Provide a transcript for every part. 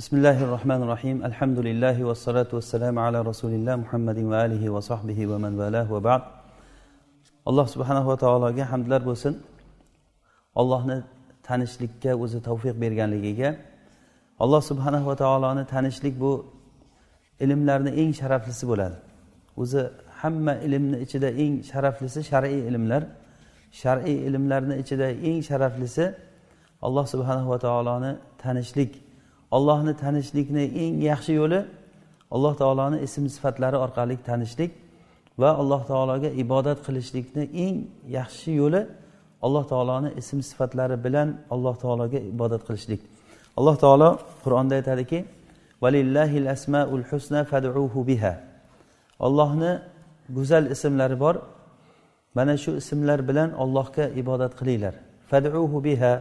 بسم الله الرحمن الرحيم الحمد لله والصلاة والسلام على رسول الله محمد وآله وصحبه ومن والاه وبعد alloh subhanava taologa hamdlar bo'lsin ollohni tanishlikka o'zi tavfiq berganligiga alloh subhanava taoloni tanishlik bu ilmlarni eng sharaflisi bo'ladi o'zi hamma ilmni ichida eng sharaflisi shar'iy ilmlar shar'iy ilmlarni ichida eng sharaflisi alloh subhanava taoloni tanishlik Ollohni tanishlikni eng yaxshi yo'li alloh taoloni ism sifatlari orqali tanishlik va alloh taologa ibodat qilishlikni eng yaxshi yo'li alloh taoloni ism sifatlari bilan alloh taologa ibodat qilishlik. Alloh taolo qur'onda aytadiki valillahil asmaul husna fad'uhu biha. Ollohni go'zal ismlari bor. Mana shu ismlar bilan ollohga ibodat qilinglar. Fad'uhu biha.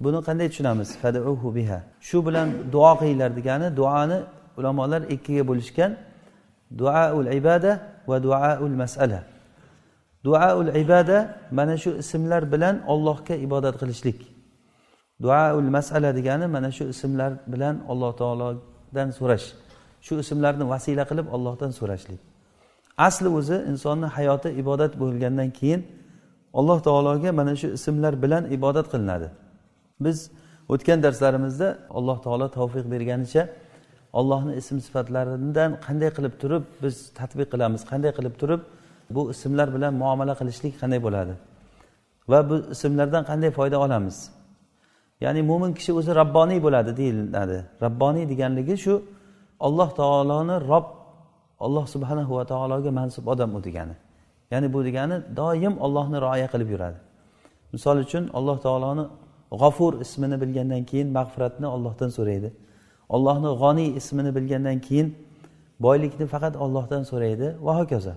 Buni qanday tushunamiz? Fad'uhu biha. Shu bilan duo qilinglar degani duoni ulamolar ikkiga bo'lishgan duaul ibada va duaul masala. Duaul ibada mana shu ismlar bilan ollohga ibodat qilishlik. Duaul masala degani mana shu ismlar bilan alloh taolodan so'rash. Shu ismlarni vasila qilib ollohdan so'rashlik. Asli o'zi insonni hayoti ibodat bo'lgandan keyin alloh taologa mana shu ismlar bilan ibodat qilinadi. Biz o'tgan darslarimizda alloh taolo tavfiq berganicha ollohni ism sifatlaridan qanday qilib turib biz tadbiq qilamiz qanday qilib turib bu ismlar bilan muomala qilishlik qanday bo'ladi va bu ismlardan qanday foyda olamiz? Ya'ni mo'min kishi o'zi robboniy bo'ladi deyiladi. Robboniy deganligi shu alloh taoloni rob alloh subhanahu va taologa mansub odam u degani. Ya'ni bu degani doim ollohni rioya qilib yuradi. Misol uchun alloh taoloni g'ofur ismini bilgandan keyin mag'firatni ollohdan so'raydi. Ollohni g'oniy ismini bilgandan keyin boylikni faqat ollohdan so'raydi. Va hokazo.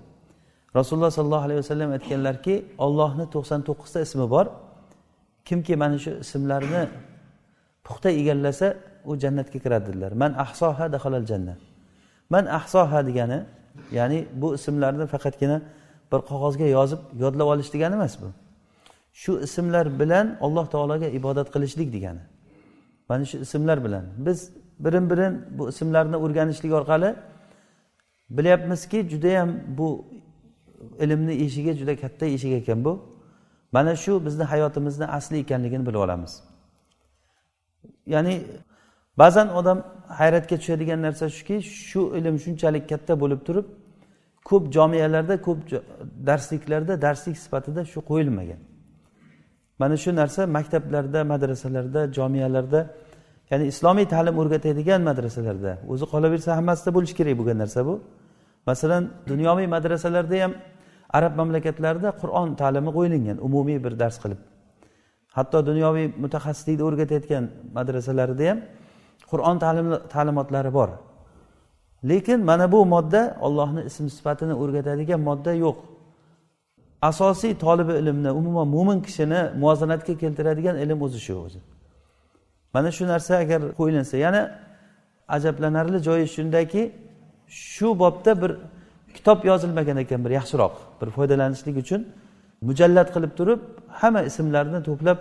Rasululloh sollallohu alayhi vasallam aytganlarki ollohni to'qson to'qqizta ismi bor. Kimki mana shu ismlarni puxta egallasa u jannatga kiradi dedilar man ahsoha dahalal jannat man ahsoha degani ya'ni bu ismlarni faqatgina bir qog'ozga yozib yodlab olish degani emas bu. Shu ismlar bilan alloh taologa ibodat qilishlik degani. Mana shu ismlar bilan. Biz birin birin bu ismlarni o'rganishlik orqali bilyapmizki judayam bu ilmni eshigi juda katta eshik ekan bu. Mana shu bizni hayotimizni asli ekanligini bilib olamiz. Ya'ni ba'zan odam hayratga tushadigan narsa shuki shu ilm shunchalik katta bo'lib turib ko'p jomiyalarda ko'p darsliklarda darslik sifatida shu qo'yilmagan. Mana shu narsa maktablarda madrasalarda jomiyalarda ya'ni islomiy ta'lim o'rgatadigan madrasalarda. O'zi qolaversa hammasida bo'lishi kerak bo'lgan narsa bu. Masalan dunyoviy madrasalarda ham arab mamlakatlarida qur'on ta'limi qo'yilgan umumiy bir dars qilib. Hatto dunyoviy mutaxassislikni o'rgatayotgan madrasalarida ham qur'on ta'limotlari bor. Lekin mana bu modda ollohni ism sifatini o'rgatadigan modda yo'q. Asosiy tolibi ilmni umuman mo'min kishini muvozanatga keltiradigan ilm o'zi shu o'zi. Mana shu narsa agar qo'yilinsa yana ajablanarli joyi shundaki shu bobda bir kitob yozilmagan ekan bir yaxshiroq bir foydalanishlik uchun mujallat qilib turib hamma ismlarni to'plab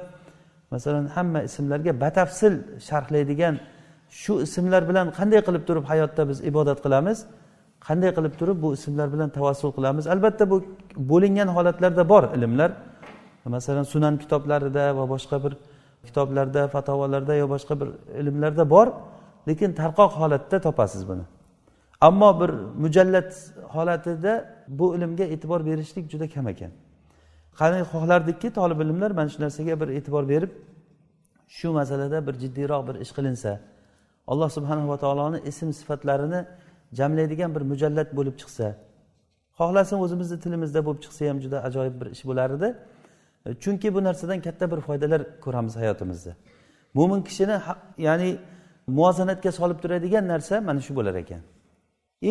masalan hamma ismlarga batafsil sharhlaydigan shu ismlar bilan qanday qilib turib hayotda biz ibodat qilamiz? Qanday qilib turib bu ismlar bilan tavassul qilamiz? Albatta bu bo'lingan holatlarda bor ilmlar. Masalan sunan kitoblarida va boshqa bir kitoblarda fatovalarda yo boshqa bir ilmlarda bor lekin tarqoq holatda topasiz buni. Ammo bir mujallat holatida bu ilmga e'tibor berishlik juda kam ekan. Qani xohlardikki tolib ilmlar mana shu narsaga bir e'tibor berib shu masalada bir jiddiyroq bir ish qilinsa alloh subhanava taoloni ism sifatlarini jamlaydigan bir mujallat bo'lib chiqsa xohlasin o'zimizni tilimizda bo'lib chiqsa ham juda ajoyib bir ish bo'lar edi. E, chunki bu narsadan katta bir foydalar ko'ramiz hayotimizda. Mo'min kishini ya'ni muvozanatga solib turadigan narsa mana shu bo'lar ekan.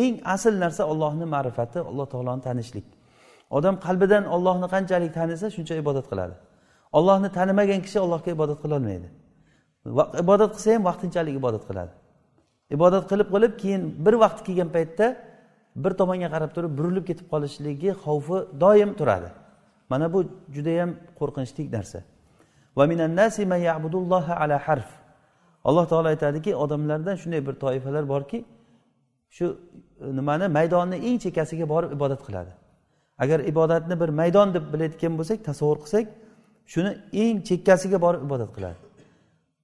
Eng asl narsa ollohni ma'rifati alloh taoloni tanishlik. Odam qalbidan ollohni qanchalik tanisa shuncha ibodat qiladi. Ollohni tanimagan kishi allohga ibodat qilolmaydi. Ibodat qilsa ham vaqtinchalik ibodat qiladi. Ibodat qilib qilib keyin bir vaqt kelgan paytda bir tomonga qarab turib burilib ketib qolishligi xavfi doim turadi. Mana bu judayam qo'rqinchli narsa. Alloh taolo aytadiki odamlardan shunday bir toifalar borki shu e, nimani maydonni eng chekkasiga borib ibodat qiladi. Agar ibodatni bir maydon deb biladigan bo'lsak tasavvur qilsak shuni eng chekkasiga borib ibodat qiladi.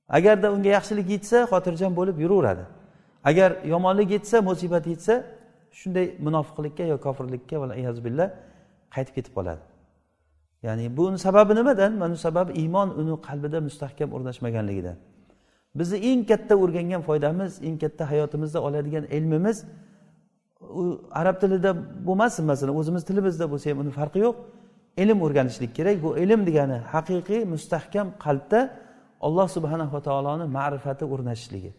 Agarda unga yaxshilik yetsa xotirjam bo'lib yuraveradi. Agar yomonlik yetsa musibat yetsa shunday munofiqlikka yo kofirlikka billah qaytib ketib qoladi. Ya'ni buni sababi nimadan? Mana sababi iymon uni qalbida mustahkam o'rnashmaganligidan. Bizni eng katta o'rgangan foydamiz eng katta hayotimizda oladigan ilmimiz u arab tilida bo'lmasin masalan o'zimiz tilimizda bo'lsa ham uni farqi yo'q. Ilm o'rganishlik kerak. Bu ilm degani haqiqiy mustahkam qalbda olloh subhanava taoloni ma'rifati o'rnashishligi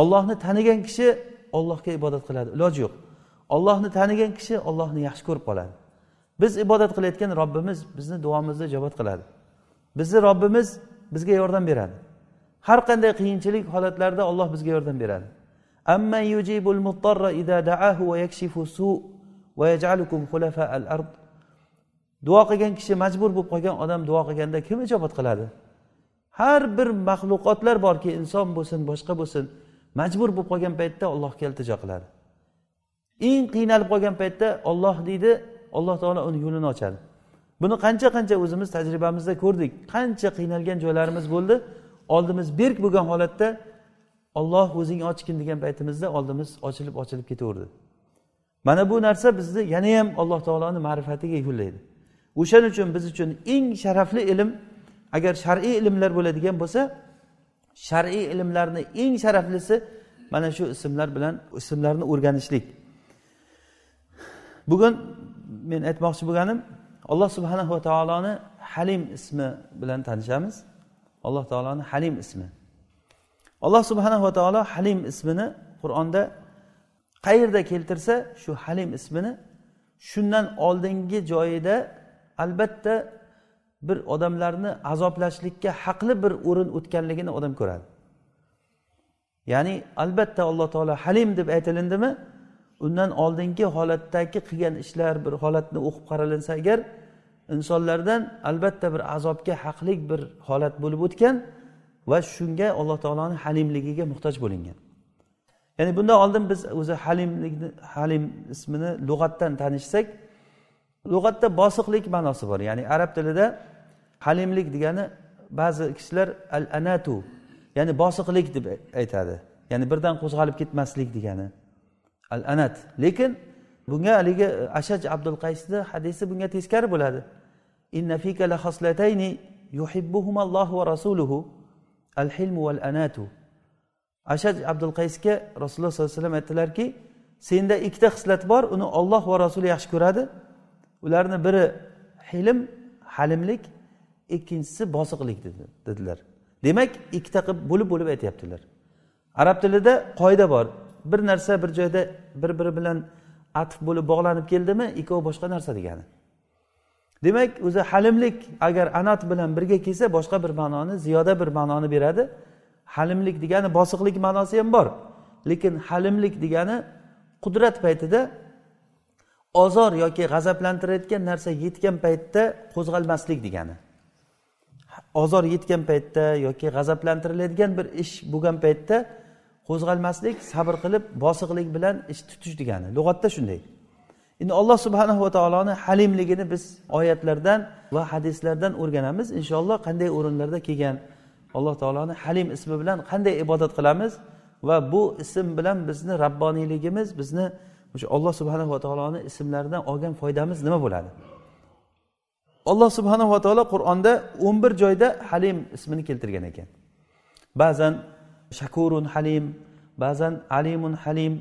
ollohni tanigan kishi ollohga ibodat qiladi. Iloji yo'q. Ollohni tanigan kishi ollohni yaxshi ko'rib qoladi. Biz ibodat qilayotgan robbimiz bizni duomizni ijobat qiladi. Bizni robbimiz bizga yordam beradi. Har qanday qiyinchilik holatlarida olloh bizga yordam beradi. Duo qilgan kishi majbur bo'lib qolgan odam duo qilganda kim ijobat qiladi? Har bir maxluqotlar borki inson bo'lsin boshqa bo'lsin majbur bo'lib qolgan paytda allohga iltijo qiladi. Eng qiynalib qolgan paytda olloh deydi alloh taolo uni yo'lini ochadi. Buni qancha qancha o'zimiz tajribamizda ko'rdik. Qancha qiynalgan joylarimiz bo'ldi. Oldimiz berk bo'lgan holatda olloh o'zing ochgin degan paytimizda oldimiz ochilib ochilib ketaverdi. Mana bu narsa bizni yana ham alloh taoloni ma'rifatiga yo'llaydi. O'shaning uchun biz uchun eng sharafli ilm agar shar'iy ilmlar bo'ladigan bo'lsa shar'iy ilmlarni eng sharaflisi mana shu ismlar bilan ismlarni o'rganishlik. Bugun men aytmoqchi bo'lganim alloh subhanahu va taoloni halim ismi bilan tanishamiz. Alloh taoloni halim ismi. Alloh subhanahu va taolo halim ismini qur'onda qayerda keltirsa shu halim ismini shundan oldingi joyida albatta bir odamlarni azoblashlikka haqli bir o'rin o'tganligini odam ko'radi. Ya'ni albatta alloh taolo halim deb aytilindimi? Undan oldingi holatdagi qilgan ishlar bir holatni o'qib qaralinsa agar insonlardan albatta bir azobga haqlik bir holat bo'lib o'tgan va shunga alloh taoloni halimligiga muhtoj bo'lingan. Ya'ni bundan oldin biz o'zi halimlikni halim ismini lug'atdan tanishsak lug'atda bosiqlik ma'nosi bor. Ya'ni arab tilida halimlik degani ba'zi kishilar al anatu ya'ni bosiqlik deb aytadi. Ya'ni birdan qo'zg'alib ketmaslik degani. Al anat lekin bunga haligi e, ashaj abdul qaysni hadisi bunga teskari bo'ladi. Inna fika la xoslatayni yuhibbuhumallohu va rasuluhu al hilmu val anatu ashaj abdul qaysga rasululloh sollallohu alayhi vasallam aytdilarki senda ikkita xislat bor uni olloh va rasuli yaxshi ko'radi. Ularni biri hilm halimlik ikkinchisi bosiqlik dedi dedilar. Demak ikkita qilib bo'lib bo'lib aytyaptilar. Arab tilida qoida bor. Bir narsa bir joyda bir biri bilan atf bo'lib bog'lanib keldimi ikkovi boshqa narsa degani. Demak o'zi halimlik agar anat bilan birga kelsa boshqa bir ma'noni ziyoda bir ma'noni beradi. Halimlik degani bosiqlik ma'nosi ham bor. Lekin halimlik degani qudrat paytida ozor yoki g'azablantirayotgan narsa yetgan paytda qo'zg'almaslik degani. Ozor yetgan paytda yoki g'azablantiriladigan bir ish bo'lgan paytda qo'zg'almaslik sabr qilib bosiqlik bilan ish tutish degani. Lug'atda shunday. Endi alloh subhanahu va taoloni halimligini biz oyatlardan va hadislardan o'rganamiz. Inshaalloh qanday o'rinlarda kelgan alloh taoloni halim ismi bilan qanday ibodat qilamiz va bu ism bilan bizni rabboniyligimiz bizni o'sha olloh subhanahu va taoloni ismlaridan olgan foydamiz nima bo'ladi? Alloh subhanahu va taolo qur'onda o'n bir joyda halim ismini keltirgan ekan. Ba'zan shakurun halim ba'zan alimun halim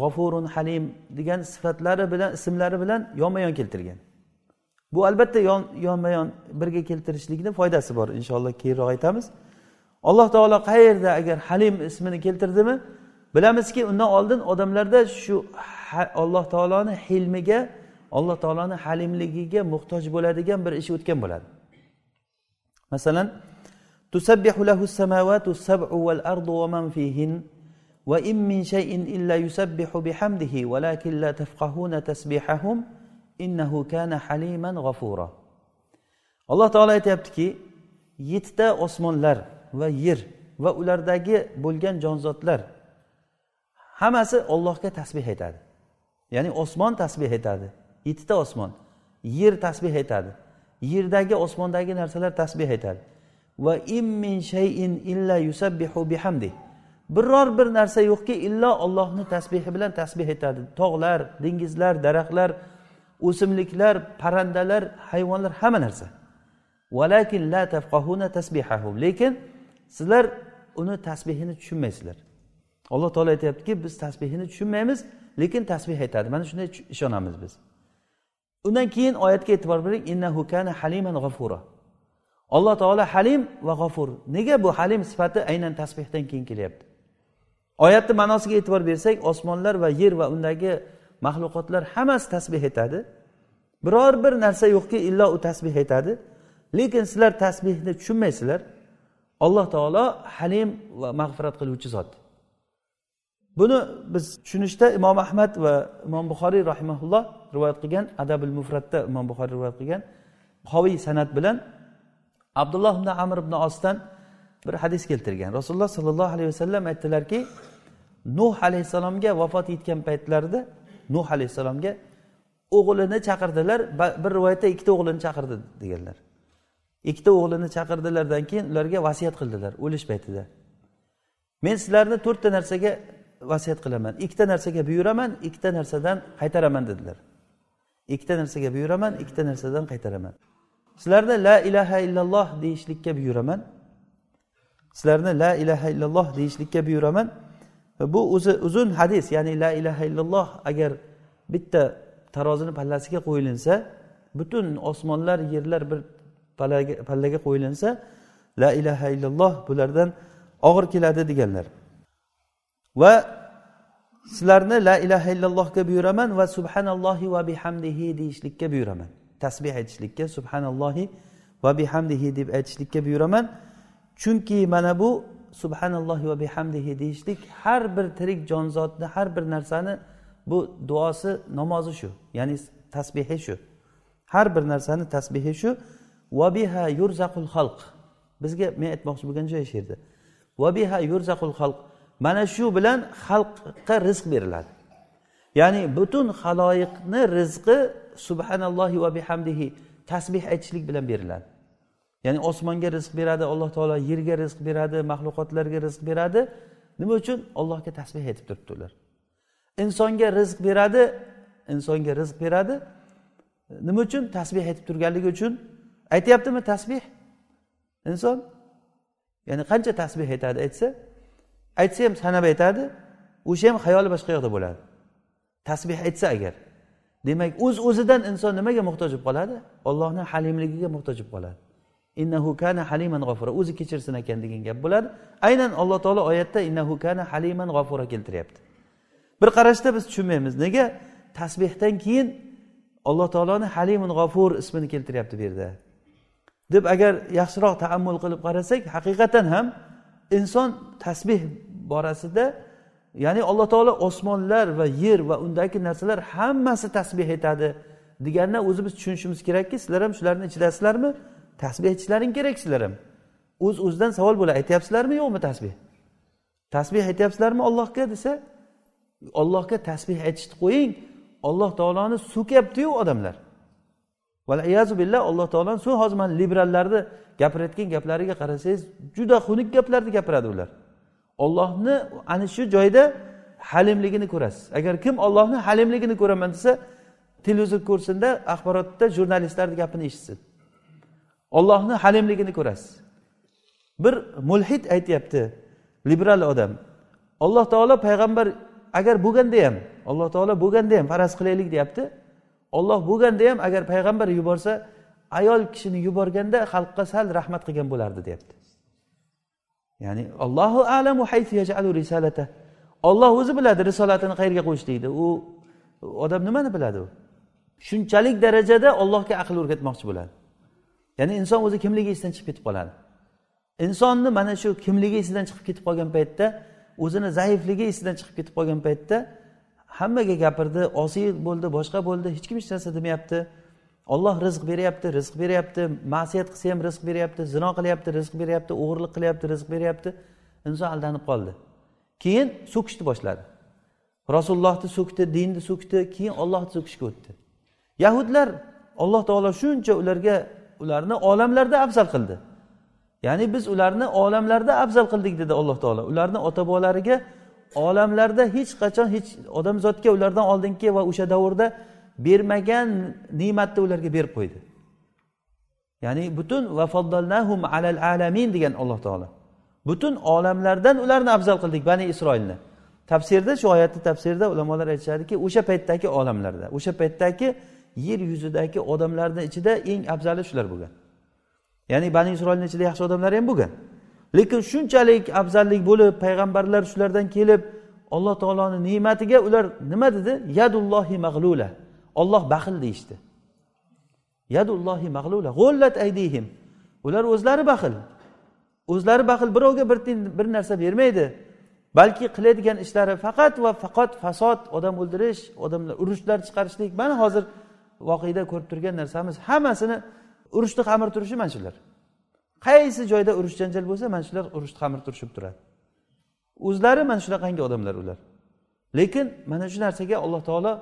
g'ofurun halim degan sifatlari bilan ismlari bilan yonma yon keltirgan. Bu albatta yonma yon birga keltirishlikni foydasi bor inshaalloh keyinroq aytamiz. Alloh taolo qayerda agar halim ismini keltirdimi bilamizki undan oldin odamlarda shu alloh taoloni hilmiga alloh taoloni halimligiga muhtoj bo'ladigan bir ish o'tgan bo'ladi masalan تسبح له السماوات السبع والأرض ومن فيهن وإن من شيء إلا يسبح بحمده ولكن لا تفقهون تسبيحهم إنه كان حليما غفورا alloh taolo aytyaptiki yettita osmonlar va yer va ulardagi bo'lgan jonzotlar hammasi ollohga tasbeh aytadi ya'ni osmon tasbeh aytadi yettita osmon. Yer tasbeh aytadi yerdagi osmondagi narsalar tasbeh aytadi va im min shayin illa yusabbihu bihamdi. Biror bir narsa yo'qki illo ollohni tasbehi bilan tasbeh etadi. Tog'lar dengizlar daraxtlar o'simliklar parrandalar hayvonlar hamma narsa. Valakin la tafqahuna tasbihahum lekin sizlar uni tasbehini tushunmaysizlar. Alloh taolo aytyaptiki biz tasbehini tushunmaymiz lekin tasbeh aytadi mana shunday ishonamiz biz. Undan keyin oyatga e'tibor bering innahu kana haliman g'afura alloh taolo halim va g'ofur nega bu halim sifati aynan tasbehdan keyin kelyapti? Oyatni ma'nosiga e'tibor bersak osmonlar va yer va undagi maxluqotlar hammasi tasbeh etadi. Biror bir narsa yo'qki illo u tasbeh aytadi lekin sizlar tasbehni tushunmaysizlar alloh taolo halim va mag'firat qiluvchi zot. Buni biz tushunishda imom ahmad va imom buxoriy rahimaulloh rivoyat qilgan adabul mufratda imom buxoriy rivoyat qilgan qoviy san'at bilan abdulloh ibn amr ibn osdan bir hadis keltirgan. Rasululloh sollallohu alayhi vasallam aytdilarki nuh alayhissalomga vafot etgan paytlarida nuh alayhissalomga o'g'lini chaqirdilar bir rivoyatda ikkita o'g'lini chaqirdi deganlar. Ikkita o'g'lini chaqirdilardan keyin ularga vasiyat qildilar o'lish paytida. Men sizlarni to'rtta narsaga vasiyat qilaman. Ikkita narsaga buyuraman ikkita narsadan qaytaraman dedilar. Ikkita narsaga buyuraman ikkita narsadan qaytaraman. Sizlarni la ilaha illalloh deyishlikka buyuraman. Sizlarni la ilaha illalloh deyishlikka buyuraman. Bu o'zi uzun hadis ya'ni la ilaha illalloh agar bitta tarozini pallasiga qo'yilinsa butun osmonlar yerlar bir pallaga, pallaga qo'yilinsa la ilaha illalloh bulardan og'ir keladi deganlar. Va sizlarni la ilaha illallohga buyuraman va subhanallohi va bihamdihi deyishlikka buyuraman. Tasbeh aytishlikka subhanallohi va bihamdihi deb aytishlikka buyuraman. Chunki mana bu subhanallohi va bihamdihi deyishlik har bir tirik jonzotni har bir narsani bu duosi namozi shu ya'ni tasbehi shu. Har bir narsani tasbehi shu. Vabiha yurzaqul xalq. Bizga men aytmoqchi bo'lgan joyi shu yerda. Vabiha yurzaqul xalq. Mana shu bilan xalqqa rizq beriladi. Ya'ni butun haloyiqni rizqi subhanallohi va bihamdihi tasbeh aytishlik bilan beriladi. Ya'ni osmonga rizq beradi alloh taolo yerga rizq beradi maxluqotlarga rizq beradi. Nima uchun? Allohga tasbeh aytib turibdi ular insonga rizq beradi insonga rizq beradi. Nima uchun? Tasbeh aytib turganligi uchun. Aytyaptimi tasbeh inson? Ya'ni qancha tasbeh aytadi aytsa? Aytsa ham sanab aytadi o'sha ham xayoli boshqa yoqda bo'ladi. Tasbeh aytsa agar. Demak o'z uz o'zidan inson nimaga muhtoj bo'lib qoladi? Ollohni halimligiga muhtoj bo'lib qoladi. Innahu kana haliman g'ofura. O'zi kechirsin ekan degan gap bo'ladi. Aynan alloh taolo oyatda innahu kana haliman g'ofura keltiryapti. Bir qarashda biz tushunmaymiz nega? Tasbehdan keyin alloh taoloni halimun g'ofur ismini keltiryapti bu yerda. Deb agar yaxshiroq taammul qilib qarasak haqiqatan ham inson tasbeh borasida ya'ni alloh taolo osmonlar va yer va undagi narsalar hammasi tasbeh etadi deganda o'zi biz tushunishimiz kerakki sizlar ham shularni ichidasizlarmi? Tasbeh aytishlaring kerak sizlar ham. O'z uz o'zidan savol bo'ladi aytyapsizlarmi yo'qmi tasbeh tasbeh aytyapsizlarmi ollohga desa ollohga tasbeh aytishni qo'ying olloh taoloni so'kyaptiyu odamlar. Valayazu billah alloh taoloni shu hozir mana liberallarni gapirayotgan gaplariga qarasangiz juda xunuk gaplarni gapiradi ular. Ollohni ana shu joyda halimligini ko'rasiz. Agar kim ollohni halimligini ko'raman desa televizor ko'rsinda axborotda jurnalistlarni gapini eshitsin. Ollohni halimligini ko'rasiz. Bir mulhid aytyapti liberal odam. Alloh taolo payg'ambar agar bo'lganda ham alloh taolo bo'lganda ham faraz qilaylik deyapti. Olloh bo'lganda ham agar payg'ambar yuborsa ayol kishini yuborganda xalqqa sal rahmat qilgan bo'lardi deyapti. Ya'ni allohu alamu risalata. Olloh o'zi biladi risolatini qayerga qo'yishlikni u odam nimani biladi u? Shunchalik darajada ollohga aql o'rgatmoqchi bo'ladi. Ya'ni inson o'zi kimligi esidan chiqib ketib qoladi. Insonni mana shu kimligi esidan chiqib ketib qolgan paytda o'zini zaifligi esidan chiqib ketib qolgan paytda hammaga gapirdi osiy bo'ldi boshqa bo'ldi hech kim hech narsa demayapti olloh rizq beryapti rizq beryapti. Ma'siyat qilsa ham rizq beryapti zino qilyapti rizq beryapti o'g'irlik qilyapti rizq beryapti. Inson aldanib qoldi. Keyin so'kishni boshladi. Rasulullohni so'kdi dinni so'kdi keyin ollohni so'kishga o'tdi. Yahudlar alloh taolo shuncha ularga ularni olamlarda afzal qildi. Ya'ni biz ularni olamlarda afzal qildik dedi alloh taolo. Ularni ota bobolariga olamlarda hech qachon hech odamzodga ulardan oldingi va o'sha davrda bermagan ne'matni ularga berib qo'ydi. Ya'ni butun vafoddalnahum alal alamin degan alloh taolo. Butun olamlardan ularni afzal qildik bani isroilni. Tafsirda shu oyatni tafsirida ulamolar aytishadiki o'sha paytdagi olamlarda o'sha paytdagi yer yuzidagi odamlarni ichida eng afzali shular bo'lgan. Ya'ni bani isroilni ichida yaxshi odamlar ham bo'lgan. Lekin shunchalik afzallik bo'lib payg'ambarlar shulardan kelib alloh taoloni ne'matiga ular nima dedi? Yadullohi mag'lula. Olloh baxil deyishdi. Yadullohi mag'lula g'ullat aydihim. Ular o'zlari baxil. O'zlari baxil birovga bir tiyin bir narsa bermaydi. Balki qiladigan ishlari faqat va faqat fasod odam o'ldirish odamlar urushlar chiqarishlik. Mana hozir voqeda ko'rib turgan narsamiz. Hammasini urushni qamir turishi mana shular. Qaysi joyda urush janjal bo'lsa mana shular urushni qamir turishib turadi. O'zlari mana shunaqangi odamlar ular. Lekin mana shu narsaga alloh taolo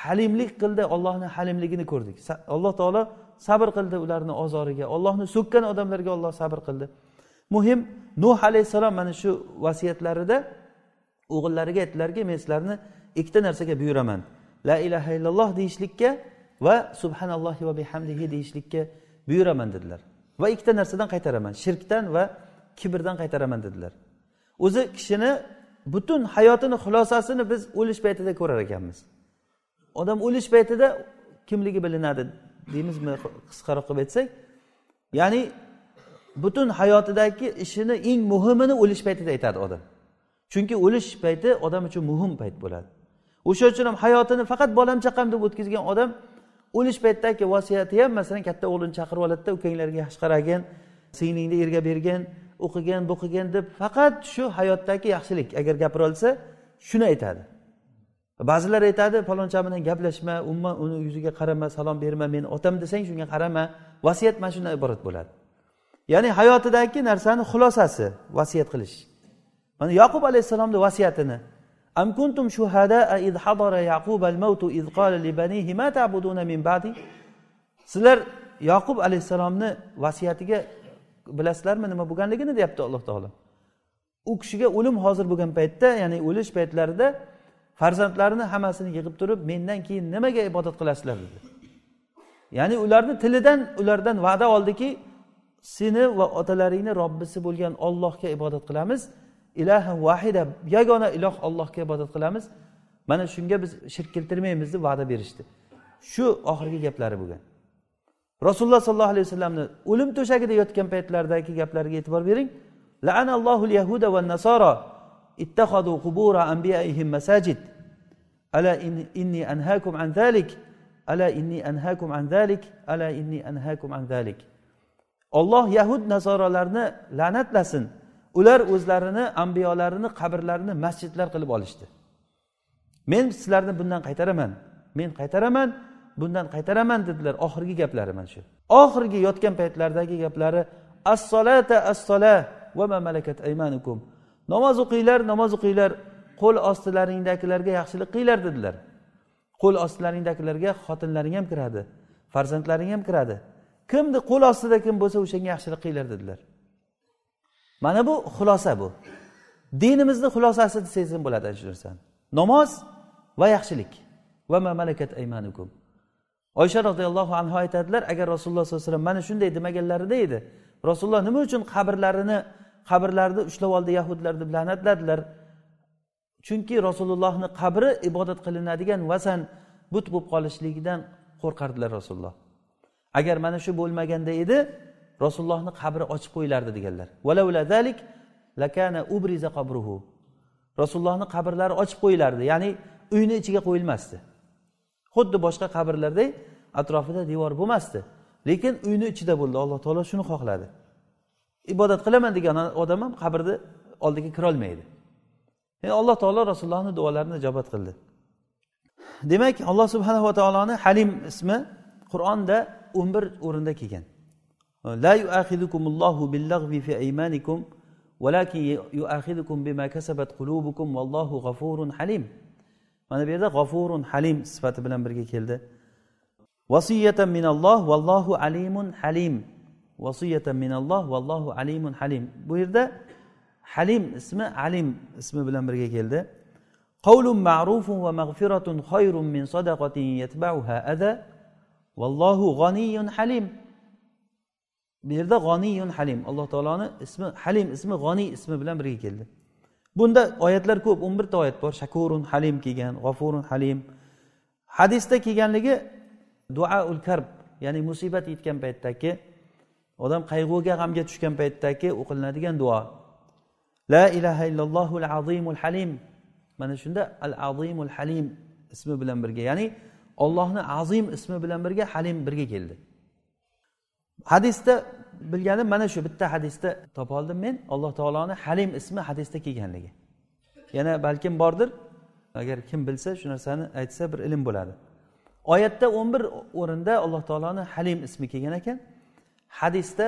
halimlik qildi ollohni halimligini ko'rdik. Alloh taolo sabr qildi ularni ozoriga. Ollohni so'kkan odamlarga olloh sabr qildi. Muhim nuh alayhissalom mana shu vasiyatlarida o'g'illariga aytdilarki men sizlarni ikkita narsaga buyuraman. La ilaha illalloh deyishlikka va subhanallohi va bihamdihi deyishlikka buyuraman dedilar. Va ikkita narsadan qaytaraman shirkdan va kibrdan qaytaraman dedilar. O'zi kishini butun hayotini xulosasini biz o'lish paytida ko'rar ekanmiz. Odam o'lish paytida kimligi bilinadi deymizmi? Qisqaroq qilib aytsak ya'ni butun hayotidagi ishini eng muhimini o'lish paytida aytadi odam. Chunki o'lish payti odam uchun muhim payt bo'ladi. O'sha uchun ham hayotini faqat bolam chaqam deb o'tkazgan odam o'lish paytidagi vasiyati ham masalan katta o'g'lini chaqirib oladida ukanglarga yaxshi qaragin singlingni erga bergin o'qigin bo'qigin deb faqat shu hayotdagi yaxshilik agar gapira olsa shuni aytadi. Ba'zilar aytadi faloncha bilan gaplashma umuman uni yuziga qarama salom berma meni otam desang shunga qarama vasiyat mana shundan iborat bo'ladi. Ya'ni hayotidagi narsani xulosasi vasiyat qilish. Mana yoqub alayhissalomni vasiyatini am kuntum shuhadaa id hadara yaqub al mautu id qala li banihi ma ta'buduna min ba'di? Sizlar yoqub alayhissalomni vasiyatiga bilasizlarmi nima bo'lganligini deyapti alloh taolo. U kishiga o'lim hozir bo'lgan paytda ya'ni o'lish paytlarida farzandlarini hammasini yig'ib turib mendan keyin nimaga ibodat qilasizlar dedi. Ya'ni ularni tilidan ulardan va'da oldiki seni va otalaringni robbisi bo'lgan ollohga ibodat qilamiz. Ilaha vahida yagona iloh ollohga ibodat qilamiz. Mana shunga biz shirk keltirmaymiz deb va'da berishdi. Shu oxirgi gaplari bo'lgan rasululloh sollallohu alayhi vasallamni o'lim to'shagida yotgan paytlaridagi gaplariga e'tibor bering. Laanallohu yahuda va nasoro. اتخذوا قبور أنبيائهم anbiyaihim masajid ala inni anhaakum an ذلك؟ ala inni anhaakum an ذلك؟ ala inni anhaakum an ذلك. olloh yahud nasoralarni la'natlasin. Ular o'zlarini ambiyolarini qabrlarini masjidlar qilib olishdi. Men sizlarni bundan qaytaraman. Men qaytaraman bundan qaytaraman dedilar oxirgi gaplari mana shu. Oxirgi yotgan paytlaridagi gaplari assolata assola va ma malakat aymanukum. Namoz o'qinglar namoz o'qinglar. Qo'l ostilaringdagilarga yaxshilik qilinglar dedilar. Qo'l ostilaringdagilarga xotinlaring ham kiradi farzandlaring ham kiradi. Kimni qo'l ostida kim bo'lsa o'shanga yaxshilik qilinglar dedilar. Mana bu xulosa bu. Dinimizni xulosasi desangiz ham bo'ladi ana shu narsani namoz va yaxshilik. Va ma malakat aymanukum. Oysha roziyallohu anhu aytadilar agar rasululloh sollallohu alayhi vasallam mana shunday demaganlarida edi. Rasululloh nima uchun qabrlarini qabrlarni ushlab oldi yahudlar deb la'natladilar. Chunki rasulullohni qabri ibodat qilinadigan vasan but bo'lib qolishligidan qo'rqardilar rasululloh. Agar mana shu bo'lmaganda edi rasulullohni qabri ochib qo'yilardi deganlar. Rasulullohni qabrlari ochib qo'yilardi ya'ni uyni ichiga qo'yilmasdi. Xuddi boshqa qabrlarday atrofida devor bo'lmasdi lekin uyni ichida bo'ldi. Alloh taolo shuni xohladi. Ibodat qilaman degan odam ham qabrni oldiga kirolmaydi. Ya'ni alloh taolo rasulullohni duolarini ijobat qildi. Demak alloh subhanava taoloni halim ismi qur'onda o'n bir o'rinda kelgan. La yuahidukumullohu billag'vi fi aymanikum mana bu yerda g'afurun halim sifati bilan birga keldi. Vasiyatan minalloh vallohu alimun halim. Vasiyatan minalloh vallohu alimun halim. Bu yerda halim ismi alim ismi bilan birga keldi. Qavlun ma'rufun va mag'firatun xayrun min sadaqatin yatba'uha ada vallohu g'aniyun halim. Bu yerda g'oniyun halim. Alloh taoloni ismi halim ismi g'oniy ismi bilan birga keldi. Bunda oyatlar ko'p o'n birta oyat bor. Shakurun halim kelgan g'ofurun halim. Hadisda kelganligi duaul karb ya'ni musibat yetgan paytdagi odam qayg'uga g'amga tushgan paytdagi o'qilinadigan duo. La ilaha illallohu al azimul halim. Mana shunda al azimul halim ismi bilan birga ya'ni ollohni azim ismi bilan birga halim birga keldi. Hadisda bilganim mana shu bitta hadisda topoldim men alloh taoloni halim ismi hadisda kelganligi. Yana balkim bordir agar kim bilsa shu narsani aytsa bir ilm bo'ladi. Oyatda o'n bir o'rinda alloh taoloni halim ismi kelgan ekan. Hadisda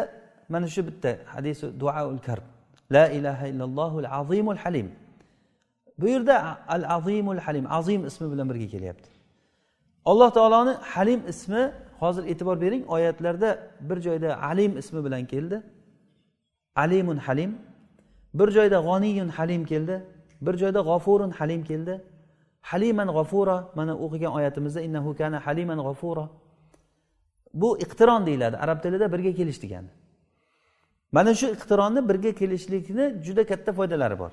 mana shu bitta hadisi duaul karb. La ilaha illallohul azimul halim. Bu yerda al azimul halim azim ismi bilan birga kelyapti. Alloh taoloni halim ismi hozir e'tibor bering oyatlarda bir joyda alim ismi bilan keldi. Alimun halim bir joyda g'oniyun halim keldi bir joyda g'ofurun halim keldi. Haliman g'ofura mana o'qigan oyatimizda innahu kana haliman g'ofura bu iqtiron deyiladi. Arab tilida birga kelish degani. Mana shu iqtironni birga kelishlikni juda katta foydalari bor.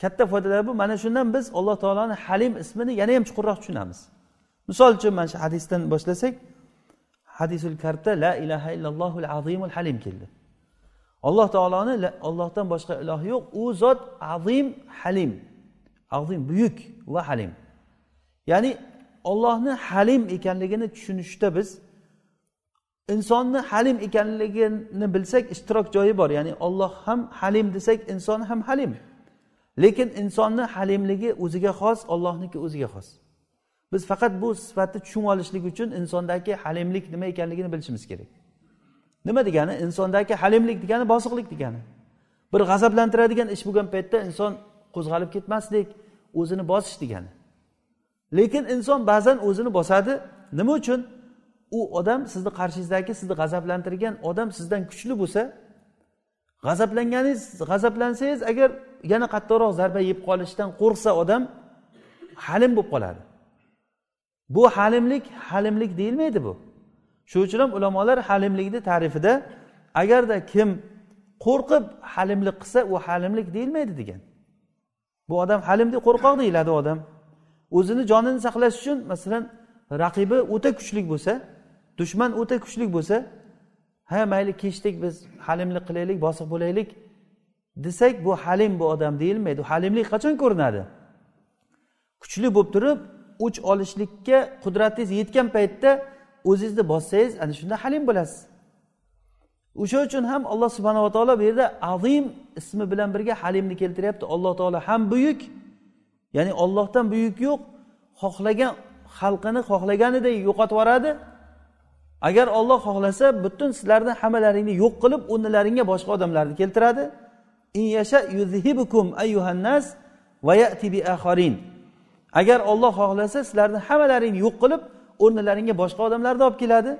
Katta foydalari bu. Mana shundan biz alloh taoloni halim ismini yana ham chuqurroq tushunamiz. Misol uchun mana shu hadisdan boshlasak hadisul karta la ilaha illallohul azimul halim keldi. Alloh taoloni ollohdan boshqa iloh yo'q. U zot azim halim. Azim buyuk va halim. Ya'ni ollohni halim ekanligini tushunishda biz insonni halim ekanligini bilsak ishtirok joyi bor. Ya'ni olloh ham halim desak inson ham halim. Lekin insonni halimligi o'ziga xos ollohniki o'ziga xos. Biz faqat bu sifatni tushunib olishlik uchun insondagi halimlik nima ekanligini bilishimiz kerak. Nima degani? Insondagi halimlik degani bosiqlik degani. Bir g'azablantiradigan ish bo'lgan paytda inson qo'zg'alib ketmaslik o'zini bosish degani. Lekin inson ba'zan o'zini bosadi. Nima uchun? U odam sizni qarshingizdagi sizni g'azablantirgan odam sizdan kuchli bo'lsa g'azablanganingiz g'azablansangiz agar yana qattiqroq zarba yeb qolishdan qo'rqsa odam halim bo'lib qoladi. Bu halimlik halimlik deyilmaydi bu. Shuning uchun ham ulamolar halimlikni ta'rifida agarda kim qo'rqib halimlik qilsa u halimlik deyilmaydi degan. Bu odam halim deb qo'rqoq deyiladi odam. O'zini jonini saqlash uchun masalan raqibi o'ta kuchli bo'lsa dushman o'ta kuchli bo'lsa ha mayli kechdik biz halimlik qilaylik bosiq bo'laylik desak bu halim bu odam deyilmaydi. Halimlik qachon ko'rinadi? Kuchli bo'lib turib o'ch olishlikka qudratingiz yetgan paytda o'zingizni bossangiz ana shunda halim bo'lasiz. O'sha uchun ham alloh subhanava taolo bu yerda azim ismi bilan birga halimni keltiryapti. Alloh taolo ham buyuk ya'ni ollohdan buyuk yo'q xohlagan xalqini xohlaganiday yo'qotib yuboradi. Agar olloh xohlasa butun sizlarni hammalaringni yo'q qilib o'rnilaringga boshqa odamlarni keltiradi. Agar olloh xohlasa sizlarni hammalaringni yo'q qilib o'rnilaringga boshqa odamlarni olib keladi.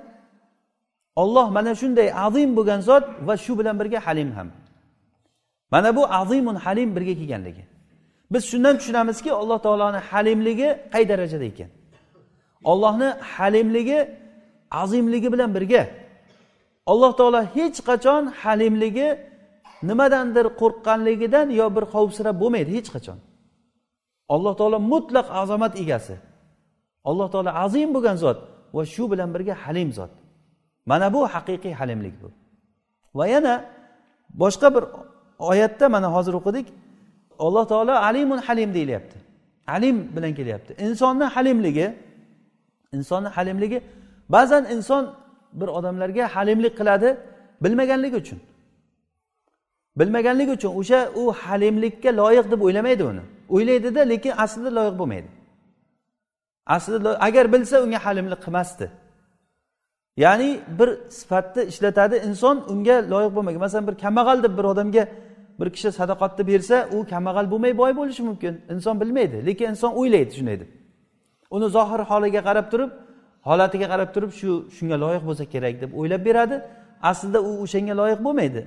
Olloh mana shunday azim bo'lgan zot va shu bilan birga halim ham. Mana bu azimun halim birga kelganligi. Biz shundan tushunamizki alloh taoloni halimligi qay darajada ekan? Ollohni halimligi azimligi bilan birga. Alloh taolo hech qachon halimligi nimadandir qo'rqqanligidan yo bir xavfsirab bo'lmaydi hech qachon. Alloh taolo mutlaq azomat egasi. Alloh taolo azim bo'lgan zot va shu bilan birga halim zot. Mana bu haqiqiy halimlik bu. Va yana boshqa bir oyatda mana hozir o'qidik. Alloh taolo alimun halim deyilyapti. Alim bilan kelyapti. Insonni halimligi insonni halimligi ba'zan inson bir odamlarga halimlik qiladi bilmaganligi uchun. Bilmaganligi uchun o'sha u halimlikka loyiq deb o'ylamaydi uni. O'ylaydida lekin aslida loyiq bo'lmaydi. Aslida agar bilsa unga halimlik qilmasdi. Ya'ni bir sifatni ishlatadi inson unga loyiq bo'lmagan. Masalan bir kambag'al deb bir odamga bir kishi sadoqatni bersa u kambag'al bo'lmay boy bo'lishi mumkin. Inson bilmaydi lekin inson o'ylaydi shunday deb. Uni zohir holiga qarab turib holatiga qarab turib shu shunga loyiq bo'lsa kerak deb o'ylab beradi. Aslida u o'shanga loyiq bo'lmaydi.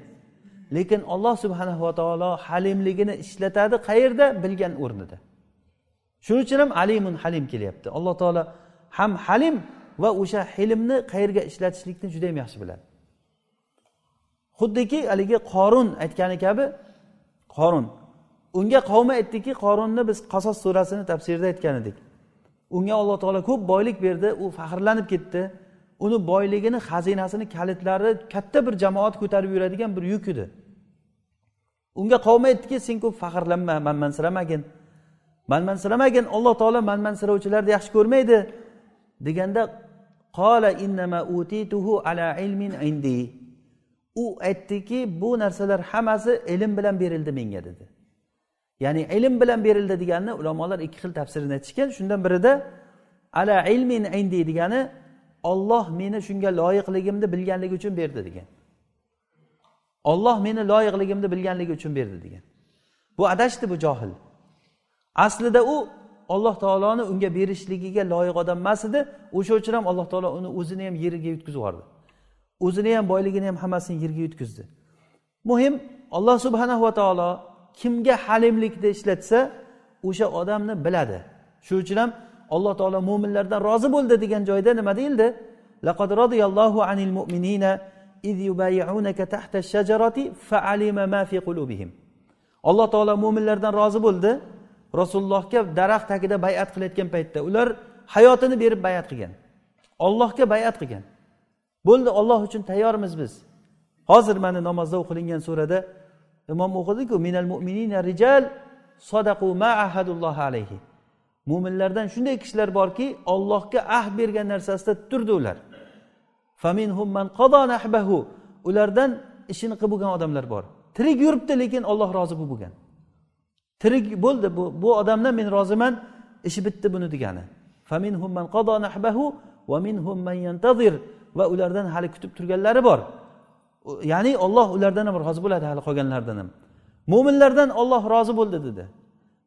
Lekin alloh subhanava taolo halimligini ishlatadi qayerda? Bilgan o'rnida. Shuning uchun ham alimun halim kelyapti. Alloh taolo ham halim va o'sha hilmni qayerga ishlatishlikni juda yam yaxshi biladi. Xuddiki haligi qorun aytgani kabi qorun. Unga qavmi aytdiki qorunni biz qasos surasini tafsirida aytgan edik. Unga alloh taolo ko'p boylik berdi u faxrlanib ketdi. Uni boyligini xazinasini kalitlari katta bir jamoat ko'tarib yuradigan bir yuk edi. Unga qavmi aytdiki sen ko'p faxrlanma manmansiramagin manmansiramagin alloh taolo manmansirovchilarni yaxshi ko'rmaydi deganda qola innama utituhu ala ilmin indi. U aytdiki bu narsalar hammasi ilm bilan berildi menga dedi. Ya'ni ilm bilan berildi deganini ulamolar ikki xil tafsirini aytishgan. Shundan birida ala ilmin indi degani olloh meni shunga loyiqligimni bilganligi uchun berdi degan. Olloh meni loyiqligimni bilganligi uchun berdi degan. Bu adashdi bu johil. Aslida u alloh taoloni unga berishligiga loyiq odam emas edi. O'sha uchun ham alloh taolo uni o'zini ham yeriga yutkazib yubordi o'zini ham boyligini ham hammasini yerga yutkazdi muhim alloh subhanahu va taolo kimga halimlikni ishlatsa o'sha odamni biladi. Shuning uchun ham alloh taolo mo'minlardan rozi bo'ldi degan joyda nima deyildi? Laqad roziyallohu anil mu'minina iz yubayunaka tahta shajarati fa'alima ma fi qulubihim. Alloh taolo mo'minlardan rozi bo'ldi. Rasulullohga daraxt tagida bayat qilayotgan paytda ular hayotini berib bayat qilgan. Ollohga bayat qilgan. Bo'ldi olloh uchun tayyormiz biz. Hozir mana namozda o'qilingan surada imom o'qidiku minal mu'minina rijal sadaqu ma ahadulloh alayhi. Mo'minlardan shunday kishilar borki ollohga ahd bergan narsasida turdi ular. Ulardan ishini qilib bo'lgan odamlar bor. Tirik yuribdi lekin olloh rozi bo'lib bo'lgan. Tirik bo'ldi bu bu odamdan men roziman ishi bitdi buni degani. Va ulardan hali kutib turganlari bor. Ya'ni olloh ulardan ham rozi bo'ladi hali qolganlardan ham. Mo'minlardan olloh rozi bo'ldi dedi.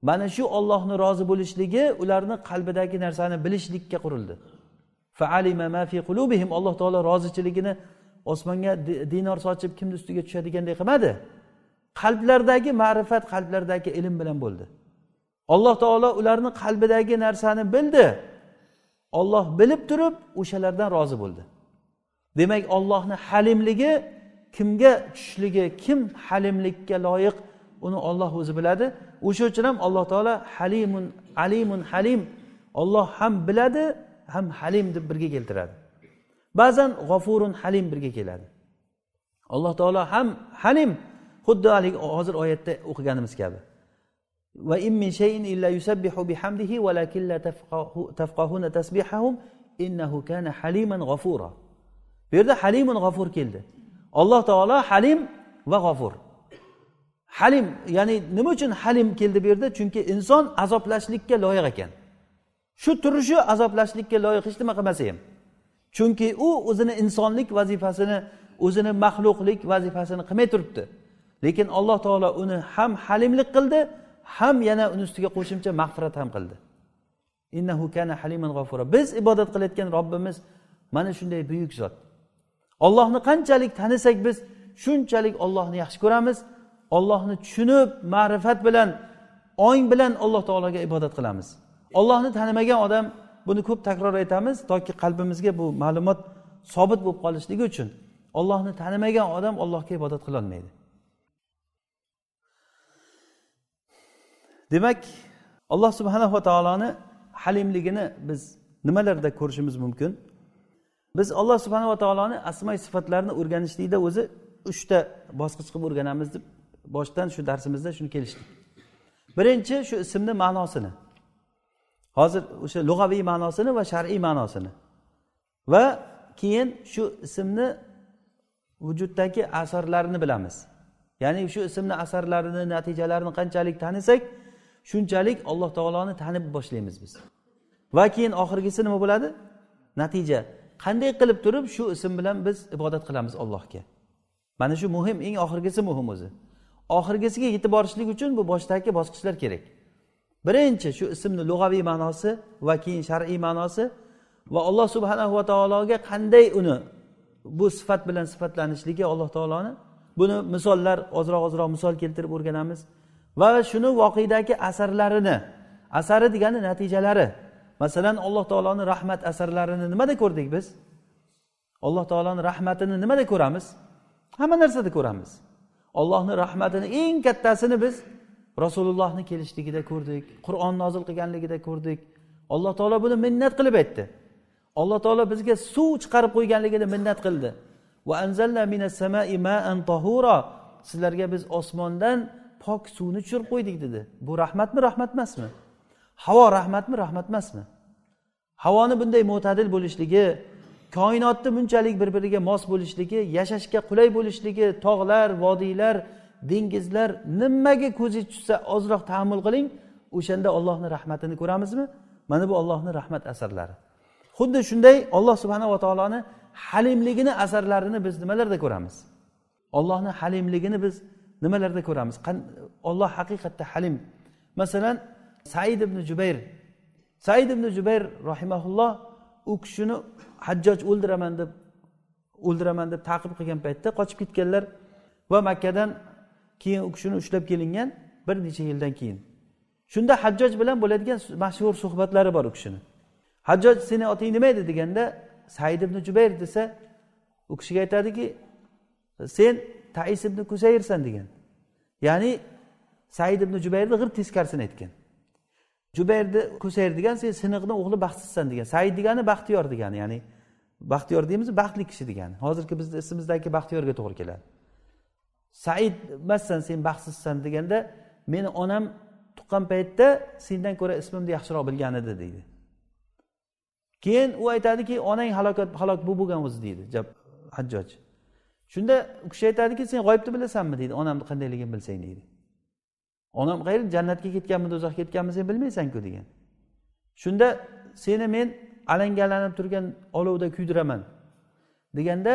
Mana shu ollohni rozi bo'lishligi ularni qalbidagi narsani bilishlikka qurildi. Alloh taolo rozichiligini osmonga dinor sochib kimni ustiga tushadiganday qilmadi. Qalblardagi ma'rifat qalblardagi ilm bilan bo'ldi. Alloh taolo ularni qalbidagi narsani bildi. Olloh bilib turib o'shalardan rozi bo'ldi. Demak ollohni halimligi kimga tushishligi kim halimlikka loyiq uni olloh o'zi biladi. O'sha uchun ham alloh taolo halimun alimun halim. Olloh ham biladi ham halim deb birga keltiradi. Ba'zan g'ofurun halim birga keladi. Alloh taolo ham halim. Xuddi haligi hozir oyatda o'qiganimiz kabi. Va in min shayin illa yusabbihu bihamdihi walakin la tafqahuna tasbihahum innahu kana haliman g'afura bu yerda halimun g'afur keldi. Alloh taolo halim va g'ofur. Halim ya'ni nima uchun halim keldi bu yerda? Chunki inson azoblashlikka loyiq ekan. Shu turishi azoblashlikka loyiq hech nima qilmasa ham. Chunki u o'zini insonlik vazifasini o'zini maxluqlik vazifasini qilmay turibdi. Lekin alloh taolo uni ham halimlik qildi ham yana uni ustiga qo'shimcha mag'firat ham qildi. Innahu kana haliman g'ofura. Biz ibodat qilayotgan robbimiz mana shunday buyuk zot. Ollohni qanchalik tanisak biz shunchalik ollohni yaxshi ko'ramiz. Ollohni tushunib ma'rifat bilan ong bilan alloh taologa ibodat qilamiz. Ollohni tanimagan odam buni ko'p takror aytamiz toki qalbimizga bu ma'lumot sobit bo'lib qolishligi uchun ollohni tanimagan odam allohga ibodat qilolmaydi demak alloh subhanava taoloni halimligini biz nimalarda ko'rishimiz mumkin? Biz alloh subhanava taoloni asmay sifatlarini o'rganishlikda o'zi uchta bosqich qilib o'rganamiz deb boshdan shu darsimizda shuni kelishdik. Birinchi shu ismni ma'nosini. Hozir o'sha lug'aviy ma'nosini va shar'iy ma'nosini. Va keyin shu ismni vujuddagi asarlarini bilamiz. Ya'ni shu ismni asarlarini natijalarini qanchalik tanisak shunchalik alloh taoloni tanib boshlaymiz biz. Va keyin oxirgisi nima bo'ladi? Natija. Qanday qilib turib shu ism bilan biz ibodat qilamiz allohga? Mana shu muhim eng oxirgisi muhim o'zi. Oxirgisiga yetib borishlik uchun bu boshdagi bosqichlar kerak. Birinchi shu ismni lug'aviy ma'nosi va keyin shar'iy ma'nosi va alloh subhanahu va taologa qanday uni bu sifat bilan sifatlanishligi alloh taoloni. Buni misollar ozroq ozroq misol keltirib o'rganamiz. Va shuni voqedagi asarlarini asari degani natijalari masalan alloh taoloni rahmat asarlarini nimada ko'rdik biz? Alloh taoloni rahmatini nimada ko'ramiz? Hamma narsada ko'ramiz. Ollohni rahmatini eng kattasini biz rasulullohni kelishligida ko'rdik qur'on nozil qilganligida ko'rdik. Alloh taolo buni minnat qilib aytdi. Alloh taolo bizga suv chiqarib qo'yganligini minnat qildi. Sizlarga biz osmondan pok suvni tushirib qo'ydik dedi. Bu rahmatmi rahmat emasmi? Havo rahmatmi rahmat emasmi? Havoni bunday mo'tadil bo'lishligi koinotni bunchalik bir biriga mos bo'lishligi yashashga qulay bo'lishligi tog'lar vodiylar dengizlar nimaga ko'zingiz tushsa ozroq tahammul qiling o'shanda ollohni rahmatini ko'ramizmi? Mana bu ollohni rahmat asarlari. Xuddi shunday olloh subhanava taoloni halimligini asarlarini biz nimalarda ko'ramiz? Ollohni halimligini biz nimalarda ko'ramiz? Olloh haqiqatda halim. Masalan said ibn jubayr. Said ibn jubayr rahimaulloh u kishini hajjoj o'ldiraman deb o'ldiraman deb taqib qilgan paytda qochib ketganlar va makkadan keyin u kishini ushlab kelingan bir necha yildan keyin. Shunda hajjoj bilan bo'ladigan mashhur suhbatlari bor u kishini. Hajjoj seni oting nima edi? deganda said ibn jubayr desa u kishiga aytadiki sen tais ibn kusayrsan degan. Ya'ni said ibn jubayrni g'ir teskarisini aytgan. Jubayrni kusayr degan sen siniqni o'g'li baxtsizsan degan said degani baxtiyor degani ya'ni baxtiyor deymiz baxtli kishi degani. Hozirgi bizni ismimizdagi baxtiyorga to'g'ri keladi. Said emassan sen baxtsizsan deganda meni onam tuqqan paytda sendan ko'ra ismimni yaxshiroq bilgan edi deydi. Keyin u aytadiki onang halokat halok bu bo'lgan o'zi deydi hajjoj. Shunda u kishi aytadiki sen g'oyibni bilasanmi? deydi. Onamni qandayligini bilsang deydi. Onam qayer jannatga ketganmi do'zaxga ketganmi sen bilmaysanku degan. Shunda seni men alangalanib turgan olovda kuydiraman deganda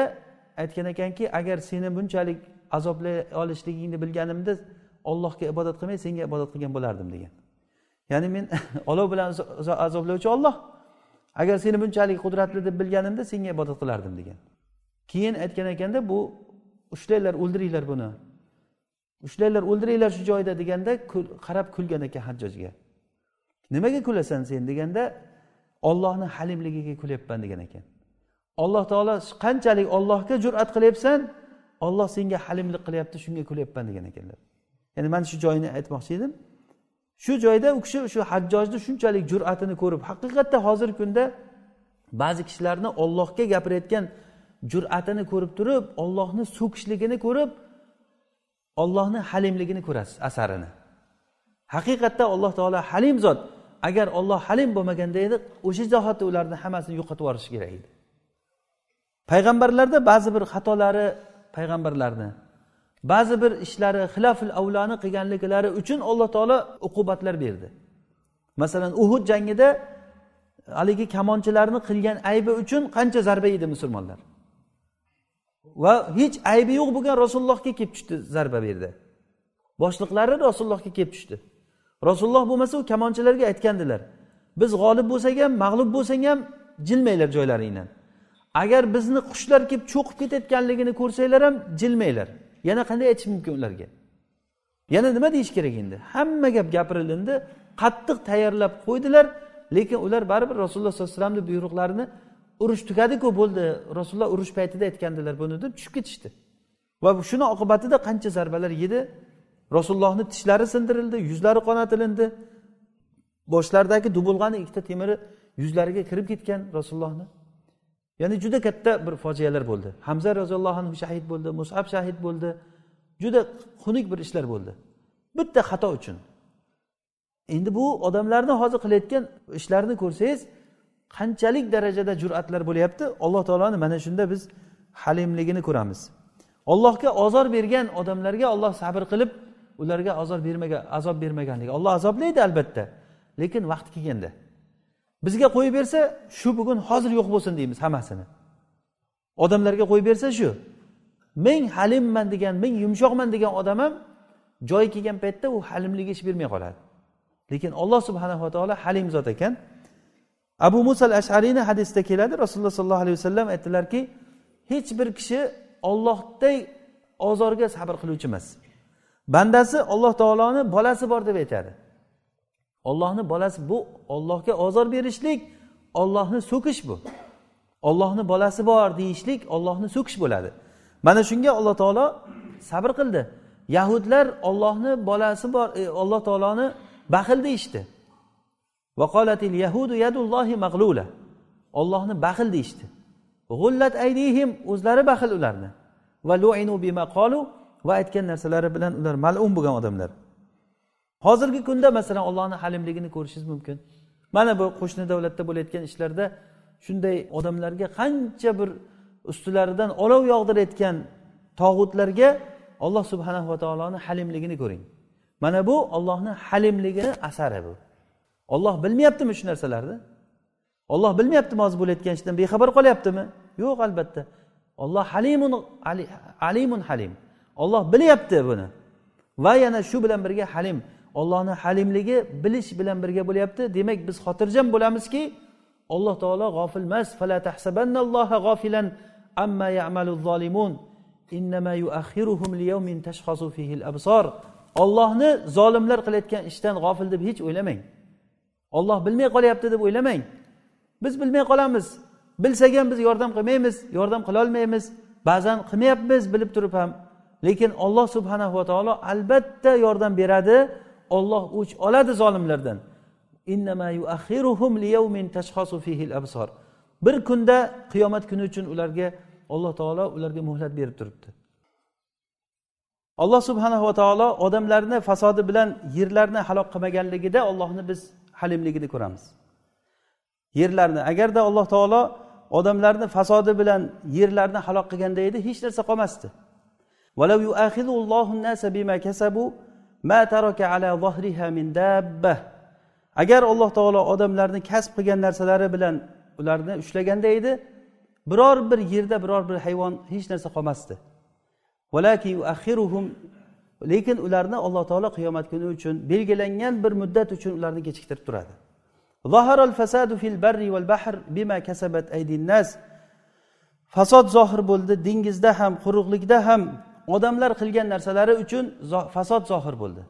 aytgan ekanki agar seni bunchalik azoblay olishligingni bilganimda ollohga ibodat qilmay senga ibodat qilgan bo'lardim degan. Ya'ni men olov bilan azoblovchi olloh agar seni bunchalik qudratli deb bilganimda senga ibodat qilardim degan. Keyin aytgan ekanda bu ushlanglar o'ldiringlar buni. Ushlanglar o'ldiringlar shu joyda deganda qarab kulgan ekan hajjojga. Nimaga kulasan sen deganda ollohni halimligiga kulyapman degan ekan. Alloh taolo qanchalik ollohga jur'at qilyapsan olloh senga halimlik qilyapti shunga kulyapman degan ekanlar. Ya'ni mana shu joyini aytmoqchi edim. Shu joyda u kishi shu hajjojni shunchalik jur'atini ko'rib haqiqatda hozirgi kunda ba'zi kishilarni ollohga gapirayotgan jur'atini ko'rib turib ollohni so'kishligini ko'rib ollohni halimligini ko'rasiz asarini. Haqiqatda alloh taolo halim zot. Agar olloh halim bo'lmaganda edi o'sha zahoti ularni hammasini yo'qotib yuborishi kerak edi. Payg'ambarlarda ba'zi bir xatolari payg'ambarlarni ba'zi bir ishlari xilofil avloni qilganliklari uchun alloh taolo uqubatlar berdi. Masalan uhud jangida haligi kamonchilarni qilgan aybi uchun qancha zarba yedi musulmonlar? Va hech aybi yo'q bo'lgan rasulullohga kelib tushdi zarba berdi. Boshliqlari rasulullohga kelib tushdi. Rasululloh bo'lmasa u kamonchilarga aytgandilar biz g'olib bo'lsak ham mag'lub bo'lsang ham jilmanglar joylaringdan. Agar bizni qushlar kelib cho'qib ketayotganligini ko'rsanglar ham jilmanglar. Yana qanday aytish mumkin ularga? Yana nima deyish kerak endi? Hamma gap gapirilindi qattiq tayyorlab qo'ydilar lekin ular baribir rasululloh sollallohu alayhi vasallamni buyruqlarini urush tugadiku bo'ldi. Rasululloh urush paytida aytgandilar buni deb tushib ketishdi. Va shuni oqibatida qancha zarbalar yedi? Rasulullohni tishlari sindirildi yuzlari qonatilindi boshlaridagi dubulg'ani ikkita temiri yuzlariga kirib ketgan rasulullohni. Ya'ni juda katta bir fojialar bo'ldi. Hamza roziyallohu anhu shahid bo'ldi musab shahid bo'ldi. Juda xunuk bir ishlar bo'ldi. Bitta xato uchun. Endi bu odamlarni hozir qilayotgan ishlarini ko'rsangiz qanchalik darajada jur'atlar bo'lyapti? Alloh taoloni mana shunda biz halimligini ko'ramiz. Ollohga ozor bergan odamlarga olloh sabr qilib ularga ozor bermagan azob bermaganligi. Olloh azoblaydi albatta. Lekin vaqti kelganda. Bizga qo'yib bersa shu bugun hozir yo'q bo'lsin deymiz hammasini. Odamlarga qo'yib bersa shu. Men halimman degan men yumshoqman degan odam ham joyi kelgan paytda u halimligi ish bermay qoladi. Lekin alloh subhanava taolo halim zot ekan. Abu muso al ashariyni hadisda keladi. Rasululloh sollallohu alayhi vasallam aytdilarki hech bir kishi ollohday ozorga sabr qiluvchi emas. Bandasi olloh taoloni bolasi bor deb aytadi. Ollohni bolasi bu ollohga ozor berishlik ollohni so'kish bu. Ollohni bolasi bor deyishlik ollohni so'kish bo'ladi. Mana shunga alloh taolo sabr qildi. Yahudlar ollohni bolasi bor e, alloh taoloni baxil deyishdi. Yahudu yadullohi mag'lula ollohni baxil deyishdi. G'ullat aydihim o'zlari baxil ularni. Va luinu bima qolu va aytgan narsalari bilan ular malum bo'lgan odamlar. Hozirgi kunda masalan ollohni halimligini ko'rishingiz mumkin. Mana bu qo'shni davlatda bo'layotgan ishlarda shunday odamlarga qancha bir ustilaridan olov yog'dirayotgan tog'utlarga alloh subhanahu va taoloni halimligini ko'ring. Mana bu ollohni halimligini asari bu. Olloh bilmayaptimi shu narsalarni? Olloh bilmayaptimi hozir bo'layotgan ishdan bexabar qolyaptimi? Yo'q albatta. Olloh halimun alimun halim. Olloh bilyapti buni. Va yana shu bilan birga halim. Ollohni halimligi bilish bilan birga bo'lyapti. Demak biz xotirjam bo'lamizki alloh taolo g'ofil emas. Fala tahsabannalloha g'ofilan amma ya'malu zolimun. Innama yuakhiruhum liyawmin tashkhasu fihi al absor ollohni zolimlar qilayotgan ishdan g'ofil deb hech o'ylamang. Olloh bilmay qolyapti deb o'ylamang. Biz bilmay qolamiz. Bilsak ham biz yordam qilmaymiz yordam qilolmaymiz. Ba'zan qilmayapmiz bilib turib ham. Lekin olloh subhanahu va taolo albatta yordam beradi. Olloh o'ch oladi zolimlardan. Bir kunda qiyomat kuni uchun ularga alloh taolo ularga muhlat berib turibdi. Alloh subhanava taolo odamlarni fasodi bilan yerlarni halok qilmaganligida ollohni biz halimligini ko'ramiz. Yerlarni agarda alloh taolo odamlarni fasodi bilan yerlarni halok qilganda edi hech narsa qolmasdi. Agar alloh taolo odamlarni kasb qilgan narsalari bilan ularni ushlaganda edi biror bir yerda biror bir hayvon hech narsa qolmasdi. Lekin ularni alloh taolo qiyomat kuni uchun belgilangan bir muddat uchun ularni kechiktirib turadi. Fasod zohir bo'ldi dengizda ham quruqlikda ham. Odamlar qilgan narsalari uchun fasod zohir bo'ldi.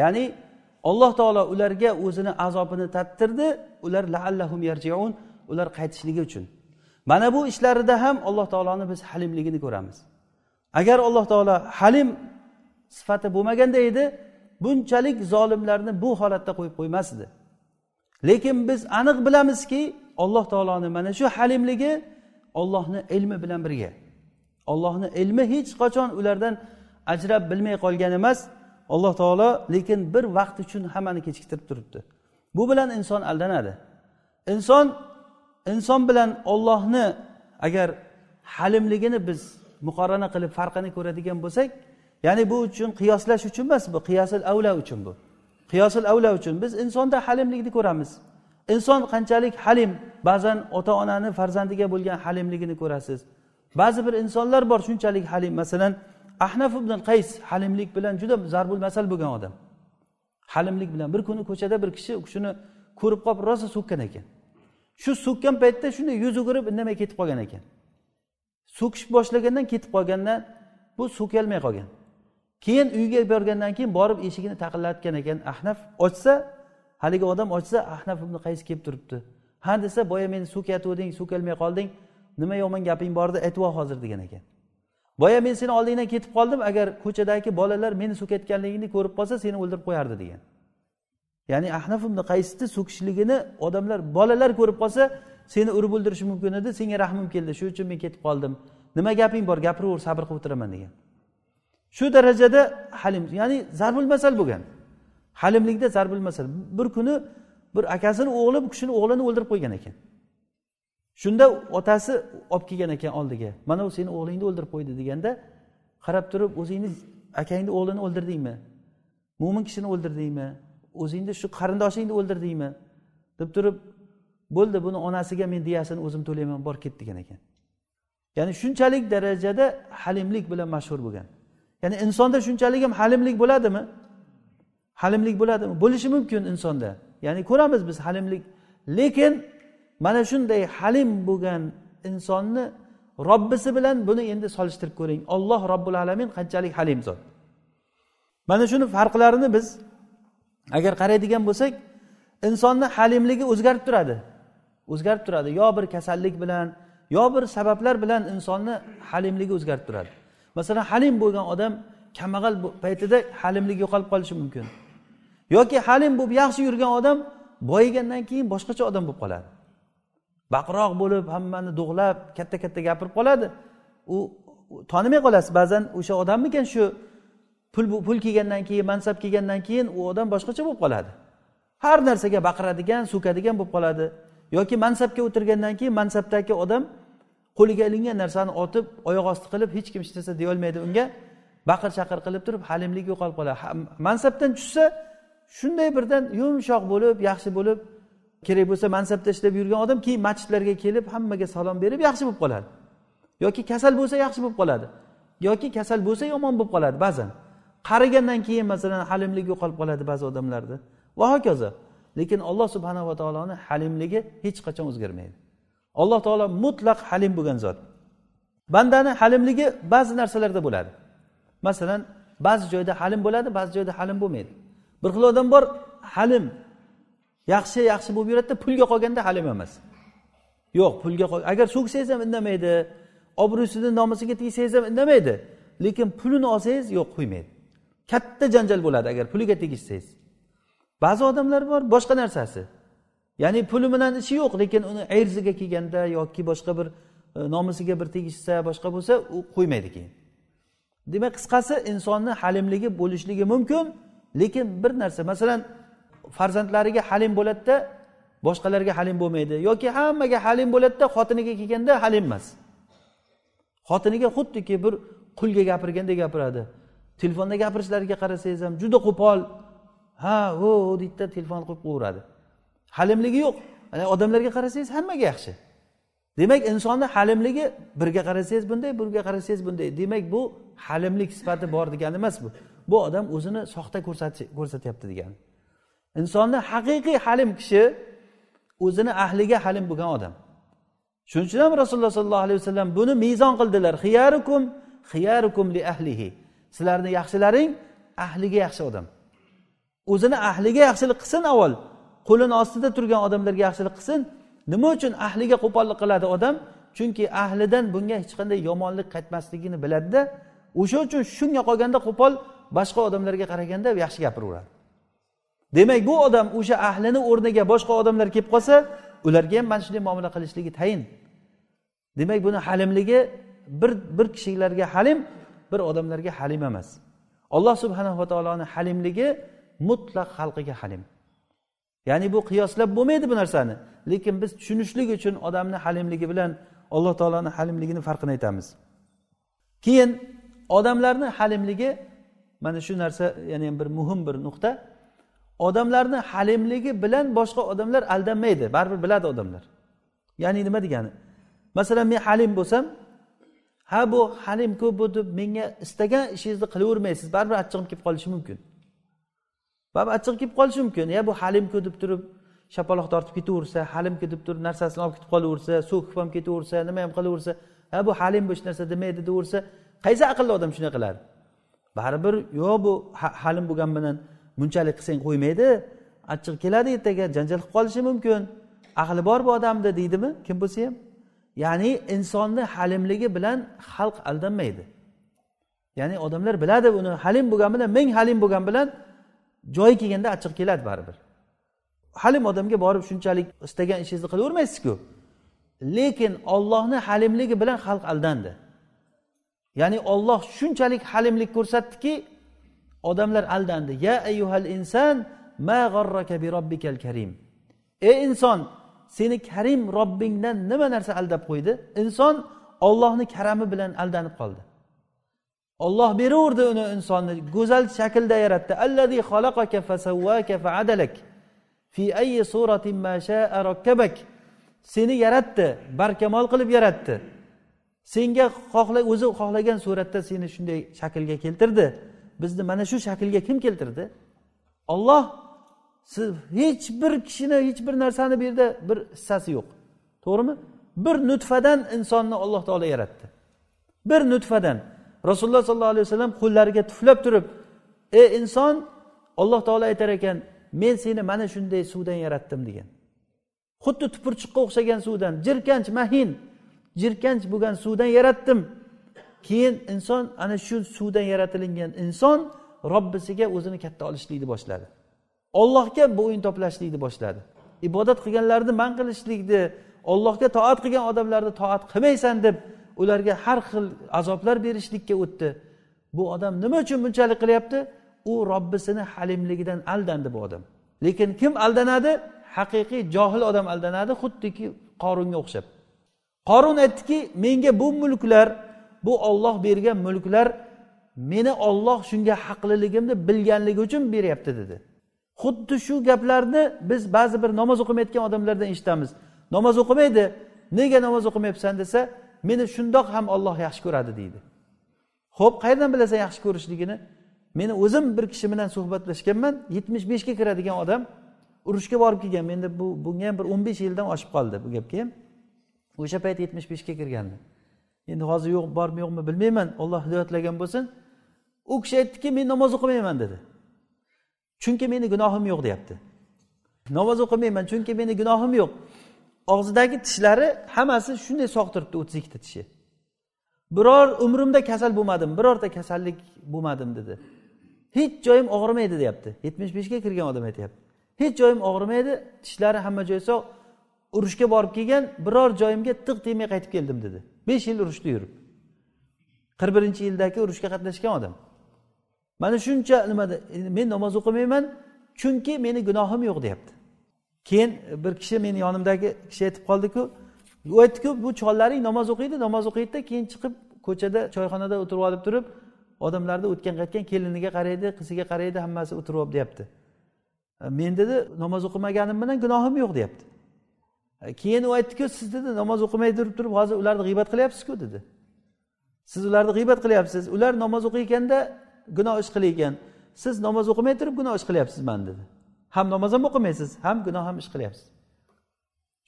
Ya'ni alloh taolo ularga o'zini azobini tattirdi ular laallahum yarjiun ular qaytishligi uchun. Mana bu ishlarida ham alloh taoloni biz halimligini ko'ramiz. Agar alloh taolo halim sifati bo'lmaganda edi. Bunchalik zolimlarni bu holatda qo'yib qo'ymasdi. Lekin biz aniq bilamizki alloh taoloni mana shu halimligi ollohni ilmi bilan birga. Ollohni ilmi hech qachon ulardan ajrab bilmay qolgan emas. Alloh taolo lekin bir vaqt uchun hammani kechiktirib turibdi. Bu bilan inson aldanadi. Inson inson bilan ollohni agar halimligini biz muqorana qilib farqini ko'radigan bo'lsak ya'ni bu uchun qiyoslash uchun emas bu? Qiyosil avla uchun bu. Qiyosil avla uchun biz insonda halimlikni ko'ramiz. Inson qanchalik halim ba'zan ota onani farzandiga bo'lgan halimligini ko'rasiz. Ba'zi bir insonlar bor shunchalik halim. Masalan ahnaf ibn qays halimlik bilan juda zarbul masal bo'lgan odam. Halimlik bilan bir kuni ko'chada bir kishi u kishini ko'rib qolib rosa so'kkan ekan. Shu so'kkan paytda shunday yuz o'girib indamay ketib qolgan ekan. So'kish boshlagandan ketib qolgandan bu so'kalmay qolgan. Keyin uyga borgandan keyin borib eshigini taqillatgan ekan. Ahnaf ochsa haligi odam ochsa ahnaf ibn qays kelib turibdi. Ha desa boya meni so'kayotganding so'kalmay qolding nima yomon gaping bor edi aytib hozir degan ekan. Boya men seni oldingdan ketib qoldim agar ko'chadagi bolalar meni so'kayotganligingni ko'rib qolsa seni o'ldirib qo'yardi degan. Ya'ni ahnaf ibn qaysni so'kishligini odamlar bolalar ko'rib qolsa seni urib o'ldirishi mumkin edi senga rahmim keldi shuning uchun men ketib qoldim. Nima gaping bor gapiraver sabr qilib o'tiraman degan. Shu darajada halim ya'ni zarbul masal bo'lgan. Halimlikda zarbul masal. Bir kuni bir akasini o'g'li bu kishini o'g'lini o'ldirib qo'ygan ekan. Shunda otasi olib kelgan ekan oldiga. Mana bu seni o'g'lingni o'ldirib qo'ydi deganda qarab turib o'zingni akangni o'g'lini o'ldirdingmi? Mo'min kishini o'ldirdingmi? O'zingni shu qarindoshingni o'ldirdingmi? deb turib bo'ldi buni onasiga men diyasini o'zim to'layman bor ket degan ekan. Ya'ni shunchalik darajada halimlik bilan mashhur bo'lgan. Ya'ni insonda shunchalik ham halimlik bo'ladimi? Halimlik bo'ladimi? Bo'lishi mumkin insonda. Ya'ni ko'ramiz biz halimlik. Lekin mana shunday halim bo'lgan insonni robbisi bilan buni endi solishtirib ko'ring. Olloh robbil alamin qanchalik halim zot. Mana shuni farqlarini biz agar qaraydigan bo'lsak insonni halimligi o'zgarib turadi. O'zgarib turadi. Yo bir kasallik bilan yo bir sabablar bilan insonni halimligi o'zgarib turadi. Masalan halim bo'lgan odam kambag'al paytida halimligi yo'qolib qolishi mumkin. Yoki halim bo'lib yaxshi yurgan odam boyigandan keyin boshqacha odam bo'lib qoladi. Baqiroq bo'lib hammani do'g'lab katta katta gapirib qoladi. U tanimay qolasiz. Ba'zan o'sha odammikan shu pul pul kelgandan keyin mansab kelgandan keyin u odam boshqacha bo'lib qoladi. Har narsaga baqiradigan so'kadigan bo'lib qoladi. Yoki mansabga o'tirgandan keyin mansabdagi odam qo'liga ilingan narsani otib oyoq osti qilib hech kim hech narsa deyolmaydi unga. Baqir chaqir qilib turib halimligi yo'qolib qoladi. Mansabdan tushsa shunday birdan yumshoq bo'lib yaxshi bo'lib kerak bo'lsa mansabda ishlab yurgan odam keyin masjidlarga kelib hammaga salom berib yaxshi bo'lib qoladi. Yoki kasal bo'lsa yaxshi bo'lib qoladi. Yoki kasal bo'lsa yomon bo'lib qoladi ba'zan. Qarigandan keyin masalan halimligi yo'qolib qoladi ba'zi odamlarda. Va hokazo. Lekin alloh subhanava taoloni halimligi hech qachon o'zgarmaydi. Alloh taolo mutlaq halim bo'lgan zot. Bandani halimligi ba'zi narsalarda bo'ladi. Masalan ba'zi joyda halim bo'ladi ba'zi joyda halim bo'lmaydi. Bir xil odam bor halim yaxshi yaxshi bo'lib yuradida pulga qolganda halim emas. Yo'q pulga agar so'ksangiz ham indamaydi obro'sini nomusiga tegsangiz ham indamaydi lekin pulini olsangiz yo'q qo'ymaydi katta janjal bo'ladi agar puliga tegishsangiz ba'zi odamlar bor boshqa narsasi. Ya'ni puli bilan ishi yo'q lekin uni erziga kelganda yoki boshqa bir e, nomusiga bir tegishsa boshqa bo'lsa u qo'ymaydi keyin. Demak qisqasi insonni halimligi bo'lishligi mumkin lekin bir narsa masalan farzandlariga halim bo'ladida boshqalarga halim bo'lmaydi yoki hammaga halim bo'ladida xotiniga kelganda halim emas. Xotiniga xuddiki bir qulga gapirgandek gapiradi. Telefonda gapirishlariga qarasangiz ham juda qo'pol. Ha o deydida telefon qo'yib qo'yaveradi. Halimligi yo'q. Odamlarga qarasangiz hammaga yaxshi. Demak insonni halimligi birga qarasangiz bunday birga qarasangiz bunday. Demak bu halimlik sifati bor degani emas bu. Bu odam o'zini soxta ko'rsatyapti degani. Insonni haqiqiy halim kishi o'zini ahliga halim bo'lgan odam. Shuning uchun ham rasululloh sollallohu alayhi vasallam buni mezon qildilar. Xiyarukum xiyarukum li ahlihi. Sizlarni yaxshilaring ahliga yaxshi odam. O'zini ahliga yaxshilik qilsin avval. Qo'lini ostida turgan odamlarga yaxshilik qilsin. Nima uchun ahliga qo'pollik qiladi odam? Chunki ahlidan bunga hech qanday yomonlik qaytmasligini biladida. O'sha uchun shunga qolganda qo'pol boshqa odamlarga qaraganda yaxshi gapiraveradi. Demak bu odam o'sha ahlini o'rniga boshqa odamlar kelib qolsa ularga ham mana shunday muomala qilishligi tayin. Demak buni halimligi bir bir kishilarga halim bir odamlarga halim emas. Alloh subhanava taoloni halimligi mutlaq xalqiga halim. Ya'ni bu qiyoslab bo'lmaydi bu narsani. Lekin biz tushunishlik uchun odamni halimligi bilan alloh taoloni halimligini farqini aytamiz. Keyin odamlarni halimligi mana shu narsa yana ham bir muhim bir nuqta. Odamlarni halimligi bilan boshqa odamlar aldanmaydi. Baribir biladi odamlar. Ya'ni nima degani? Masalan men halim bo'lsam ha bu halim ku bu deb menga istagan ishingizni qilavermaysiz. Baribir achchig'im kelib qolishi mumkin. Baribir achchig'i kelib qolishi mumkin. Ya bu halimku deb turib shapaloq tortib ketaversa halimku deb turib narsasini olib ketib qolaversa so'kib ham ketaversa nima ham qilaversa ha bu halim bu hech narsa demaydi deyaversa qaysi aqlli odam shunday qiladi? Baribir yo'q bu halim bo'lgan bilan bunchalik qilsang qo'ymaydi. Achchig'i keladi ertaga janjal qilib qolishi mumkin. Aqli bor bu odamni deydimi? Kim bo'lsa ham. Ya'ni insonni halimligi bilan xalq aldanmaydi. Ya'ni odamlar biladi uni halim bo'lgan bilan ming halim bo'lgan bilan joyi kelganda achchiq keladi baribir. Halim odamga borib shunchalik istagan ishingizni qilavermaysizku. Lekin ollohni halimligi bilan xalq aldandi. Ya'ni olloh shunchalik halimlik ko'rsatdiki odamlar aldandi. Ya ayyuhal inson ma g'arraka bi robbikal karim. Ey inson seni karim robbingdan nima narsa aldab qo'ydi? Inson ollohni karami bilan aldanib qoldi. Olloh beraverdi uni insonni go'zal shaklda yaratdi. Allazi xalaqaka fasavvaka faadalak. Fi ayyi suratin ma sha'a rakkabak. Seni yaratdi barkamol qilib yaratdi. Senga xohla o'zi xohlagan suratda seni shunday shaklga keltirdi. Bizni mana shu shaklga kim keltirdi? Olloh siz hech bir kishini hech bir narsani bu yerda bir hissasi yo'q. To'g'rimi? Bir nutfadan insonni alloh taolo yaratdi. Bir nutfadan. Rasululloh sollallohu alayhi vasallam qo'llariga tuflab turib ey inson alloh taolo aytar ekan men seni mana shunday suvdan yaratdim degan. Xuddi tupurchiqqa o'xshagan suvdan jirkanch mahin jirkanch bo'lgan suvdan yaratdim. Keyin inson ana shu suvdan yaratilingan inson robbisiga o'zini katta olishlikni boshladi. Ollohga bo'yin toplashlikni boshladi. Ibodat qilganlarni man qilishlikni ollohga toat qilgan odamlarni toat qilmaysan deb ularga har xil azoblar berishlikka o'tdi. Bu odam nima uchun bunchalik qilyapti? U robbisini halimligidan aldandi bu odam. Lekin kim aldanadi? Haqiqiy johil odam aldanadi xuddiki qorunga o'xshab. Qorun aytdiki menga bu mulklar bu olloh bergan mulklar meni olloh shunga haqliligimni bilganligi uchun beryapti dedi. Xuddi shu gaplarni biz ba'zi bir namoz o'qimayotgan odamlardan eshitamiz. Namoz o'qimaydi. Nega namoz o'qimayapsan desa meni shundoq ham olloh yaxshi ko'radi deydi. Ho'p qayerdan bilasan yaxshi ko'rishligini? Meni o'zim bir kishi bilan suhbatlashganman yetmish beshga kiradigan odam urushga borib kelgan. Menda bu bunga ham bir o'n besh yildan oshib qoldi bu gapga ham. O'sha payt yetmish beshga kirgandi. Endi hozir yo'q bormi yo'qmi bilmayman. Olloh hidoyatlagan bo'lsin. U kishi aytdiki men namoz o'qimayman dedi. Chunki meni gunohim yo'q deyapti. Namoz o'qimayman chunki meni gunohim yo'q og'zidagi tishlari hammasi shunday sog' turibdi o'ttiz ikkita tishi. Biror umrimda kasal bo'lmadim birorta kasallik bo'lmadim dedi. Hech joyim og'rimaydi deyapti. Yetmish beshga kirgan odam aytyapti. Hech joyim og'rimaydi tishlari hamma joyi sog' urushga borib kelgan biror joyimga tiq tegmay qaytib keldim dedi. Besh yil urushda yurib. qirq birinchi yildagi urushga qatnashgan odam. Mana shuncha nimada men namoz o'qimayman chunki meni gunohim yo'q deyapti. Keyin bir kishi meni yonimdagi kishi aytib qoldiku u aytdiku bu chollaring namoz o'qiydi namoz o'qiydida keyin chiqib ko'chada choyxonada o'tirib olib turib odamlarni o'tgan qaytgan keliniga qaraydi qiziga qaraydi hammasi o'tirib olib deyapti. E, men dedi namoz o'qimaganim bilan gunohim yo'q deyapti. E, keyin u aytdiku siz dedi namoz o'qimay turib turib hozir ularni g'iybat qilyapsizku dedi. Siz ularni g'iybat qilyapsiz ular namoz o'qiyganda gunoh ish qilgan siz namoz o'qimay turib gunoh ish qilyapsiz man dedi. Ham namoz ham o'qimaysiz ham gunoh ham ish qilyapsiz.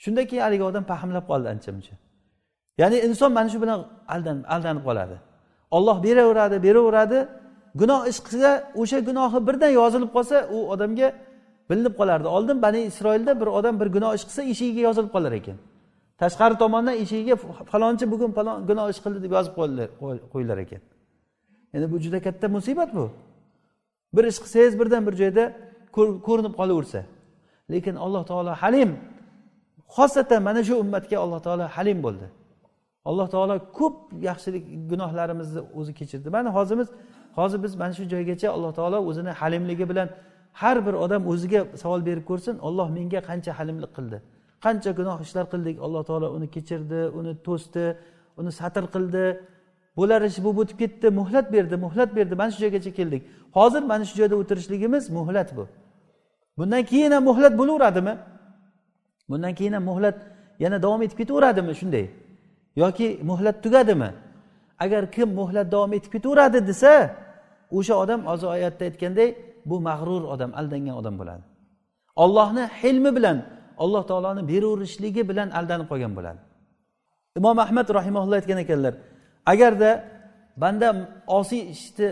Shundan keyin haligi odam fahmlab qoldi ancha muncha ya'ni inson mana shu bilan aldan aldanib qoladi. Olloh beraveradi beraveradi. Gunoh ish qilsa o'sha gunohi birdan yozilib qolsa u odamga bilinib qolardi. Oldin bani isroilda bir odam bir gunoh ish qilsa eshigiga yozilib qolar ekan. Tashqari tomondan eshigiga falonchi bugun falon gunoh ish qildi deb yozib qo'yilar ekan. Endi bu juda katta musibat bu. Bir ish qilsangiz birdan bir joyda ko'rinib qolaversa. Lekin alloh taolo halim xosatan mana shu ummatga alloh taolo halim bo'ldi. Alloh taolo ko'p yaxshilik gunohlarimizni o'zi kechirdi. Mana hozir biz hozir biz mana shu joygacha alloh taolo o'zini halimligi bilan har bir odam o'ziga savol berib ko'rsin olloh menga qancha halimlik qildi. Qancha gunoh ishlar qildik alloh taolo uni kechirdi uni to'sdi uni satr qildi. Bo'lar ish bo'lib o'tib ketdi muhlat berdi muhlat berdi. Mana shu joygacha keldik. Hozir mana shu joyda o'tirishligimiz muhlat bu. Bundan keyin ham muhlat bo'laveradimi? Bundan keyin ham muhlat yana davom etib ketaveradimi shunday? Yoki muhlat tugadimi? Agar kim muhlat davom etib ketaveradi desa o'sha odam hozir oyatda aytganday bu mag'rur odam aldangan odam bo'ladi. Ollohni hilmi bilan alloh taoloni beraverishligi bilan aldanib qolgan bo'ladi. Imom ahmad rahimaulloh aytgan ekanlar agarda banda osiy ishni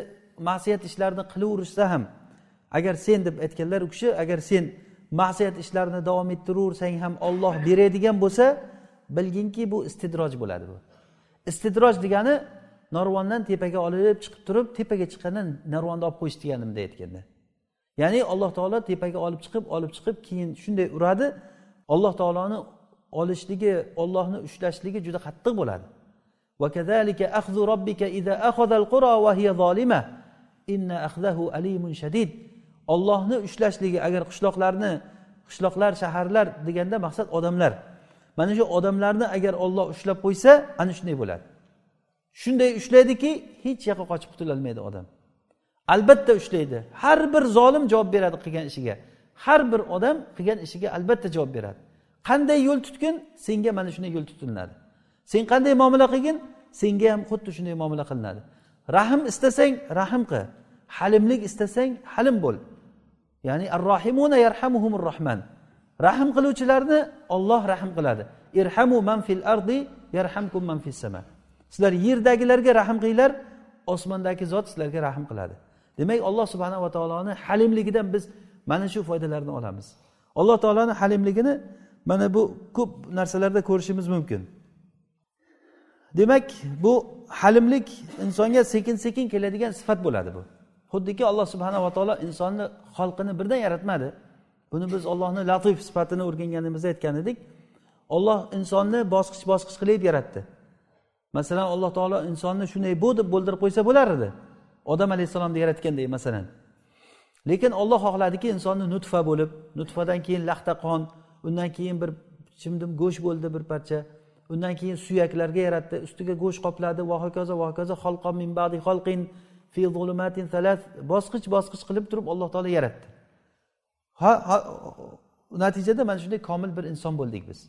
ma'siyat ishlarini qilaverishsa ham agar sen deb aytganlar u kishi agar sen ma'siyat ishlarini davom ettiraversang ham olloh beradigan bo'lsa bilginki bu istidroj bo'ladi bu istidroj degani narvondan tepaga olib chiqib turib tepaga chiqqandan narvonni olib qo'yish degani bunday aytganda ya'ni alloh taolo tepaga olib chiqib olib chiqib keyin shunday uradi alloh taoloni olishligi ollohni ushlashligi juda qattiq bo'ladi وكذلك أخذ ربك إذا أخذ القرى وهي ظالمة إن أخذه أليم شديد ollohni ushlashligi agar qishloqlarni qishloqlar shaharlar deganda maqsad odamlar. Mana shu odamlarni agar olloh ushlab qo'ysa ana shunday bo'ladi. Shunday ushlaydiki hech yoqqa qochib qutulolmaydi odam. Albatta ushlaydi. Har bir zolim javob beradi qilgan ishiga. Har bir odam qilgan ishiga albatta javob beradi. Qanday yo'l tutgin? Senga mana shunday yo'l tutilinadi sen qanday muomala qilgin? Senga ham xuddi shunday muomala qilinadi. Rahm istasang rahm qil. Halimlik istasang halim bo'l. Ya'ni ar rohimuna yarhamuhumur rohman rahm qiluvchilarni olloh rahm qiladi. Irhamu man fil ardi yarhamkum man fis sama. Sizlar yerdagilarga rahm qilinglar osmondagi zot sizlarga rahm qiladi. Demak alloh subhanava taoloni halimligidan biz mana shu foydalarni olamiz. Alloh taoloni halimligini mana bu ko'p narsalarda ko'rishimiz mumkin. Demak bu halimlik insonga sekin sekin keladigan sifat bo'ladi bu. Xuddiki alloh subhanava taolo insonni xalqini birdan yaratmadi. Buni biz ollohni latif sifatini o'rganganimizda aytgan edik. Olloh insonni bosqich bosqich qilib yaratdi. Masalan alloh taolo insonni shunday bu deb bo'ldirib qo'ysa bo'lar edi. Odam alayhissalomni yaratgandek masalan. Lekin olloh xohladiki insonni nutfa bo'lib nutfadan keyin laxta qon undan keyin bir chimdim go'sht bo'ldi bir parcha undan keyin suyaklarga yaratdi ustiga go'sht qopladi va hokazo va hokazo min ba'di xalqin. Bosqich bosqich qilib turib alloh taolo yaratdi. Ha, ha natijada mana shunday komil bir inson bo'ldik biz.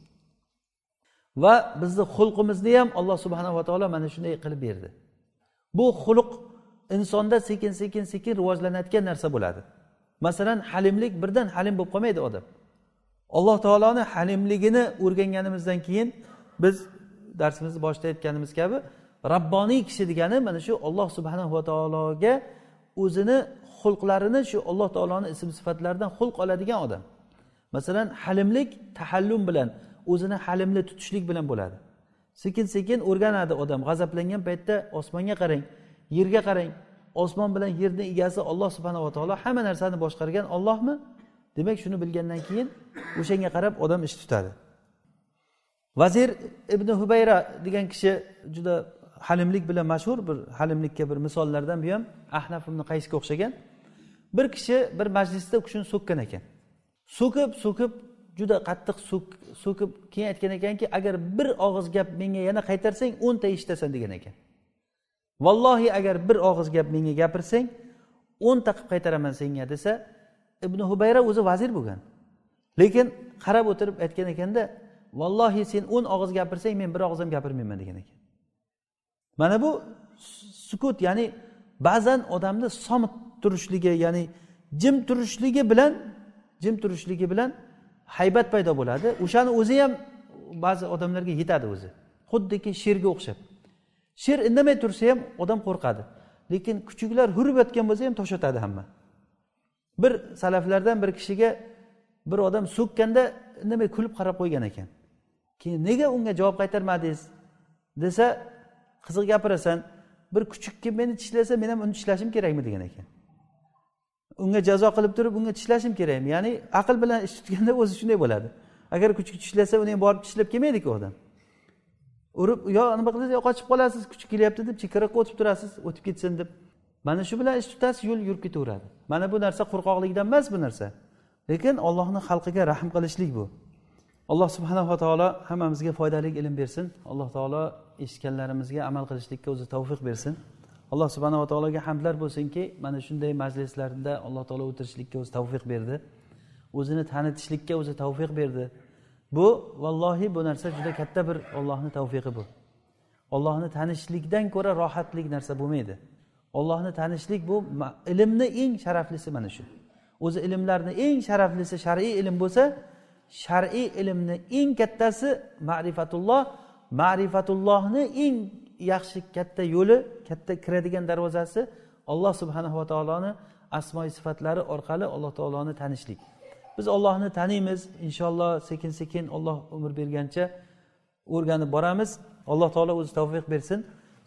Va bizni xulqimizni ham alloh subhanava taolo mana shunday qilib berdi. Bu xulq insonda sekin sekin sekin rivojlanayotgan narsa bo'ladi. Masalan halimlik birdan halim bo'lib qolmaydi odam. Alloh taoloni halimligini o'rganganimizdan keyin biz darsimizni boshida aytganimiz kabi rabboniy kishi degani mana shu olloh subhanava taologa o'zini xulqlarini shu alloh taoloni ism sifatlaridan xulq oladigan odam. Masalan halimlik tahallum bilan o'zini halimli tutishlik bilan bo'ladi. Sekin sekin o'rganadi odam g'azablangan paytda osmonga qarang yerga qarang. Osmon bilan yerni egasi olloh subhanava taolo hamma narsani boshqargan ollohmi demak shuni bilgandan keyin o'shanga qarab odam ish tutadi. Vazir ibn hubayra degan kishi juda halimlik bilan mashhur bir halimlikka bir misollardan bu ham ahnaf ibn qaysga o'xshagan. Bir kishi bir majlisda u kishini so'kkan ekan. So'kib so'kib juda qattiq so'kib keyin aytgan ekanki agar bir og'iz gap menga yana qaytarsang o'nta eshitasan degan ekan. Vallohi agar bir og'iz gap menga gapirsang o'nta qilib qaytaraman senga desa ibn hubayra o'zi vazir bo'lgan. Lekin qarab o'tirib aytgan ekanda vallohi sen o'n og'iz gapirsang men bir og'iz ham gapirmayman degan ekan. Mana bu sukut ya'ni ba'zan odamni somit turishligi ya'ni jim turishligi bilan jim turishligi bilan haybat paydo bo'ladi. O'shani o'zi ham ba'zi odamlarga yetadi o'zi. Xuddiki sherga o'xshab. Sher indamay tursa ham odam qo'rqadi. Lekin kuchuklar hurib yotgan bo'lsa ham tosh otadi hamma. Bir salaflardan bir kishiga bir odam so'kkanda indamay kulib qarab qo'ygan ekan. Keyin nega unga javob qaytarmadingiz desa qiziq gapirasan bir kuchuk kelib meni tishlasa men ham uni tishlashim kerakmi degan ekan. Unga jazo qilib turib unga tishlashim kerakmi? Ya'ni aql bilan ish tutganda o'zi shunday bo'ladi. Agar kuchuk tishlasa uni ham borib tishlab kelmaydiku odam. Urib yo nima qilasiz yo qochib qolasiz kuchuk kelyapti deb chekkaroqqa o'tib turasiz o'tib ketsin deb. Mana shu bilan ish tutasiz yo'l yurib ketaveradi. Mana bu narsa qo'rqoqlikdan emas bu narsa. Lekin ollohni xalqiga rahm qilishlik bu. Alloh subhanava taolo hammamizga foydali ilm bersin. Alloh taolo eshitganlarimizga amal qilishlikka o'zi tavfiq bersin. Alloh subhanava taologa hamdlar bo'lsinki mana shunday majlislarda alloh taolo o'tirishlikka o'zi tavfiq berdi. O'zini tanitishlikka o'zi tavfiq berdi. Bu vallohi bu narsa juda katta bir ollohni tavfiqi bu. Ollohni tanishlikdan ko'ra rohatlik narsa bo'lmaydi. Ollohni tanishlik bu ilmni eng sharaflisi mana shu. O'zi ilmlarni eng sharaflisi shar'iy ilm bo'lsa shar'iy ilmni eng kattasi ma'rifatulloh. Ma'rifatullohni eng yaxshi katta yo'li katta kiradigan darvozasi alloh subhanava taoloni asmoi sifatlari orqali alloh taoloni tanishlik. Biz ollohni taniymiz inshaalloh sekin sekin olloh umr bergancha o'rganib boramiz. Alloh taolo o'zi tavfiq bersin.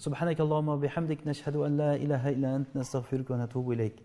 Subhanakallohumma bihamdik nashhadu an la ilaha illa ant nastag'firuka va natubu ilayk.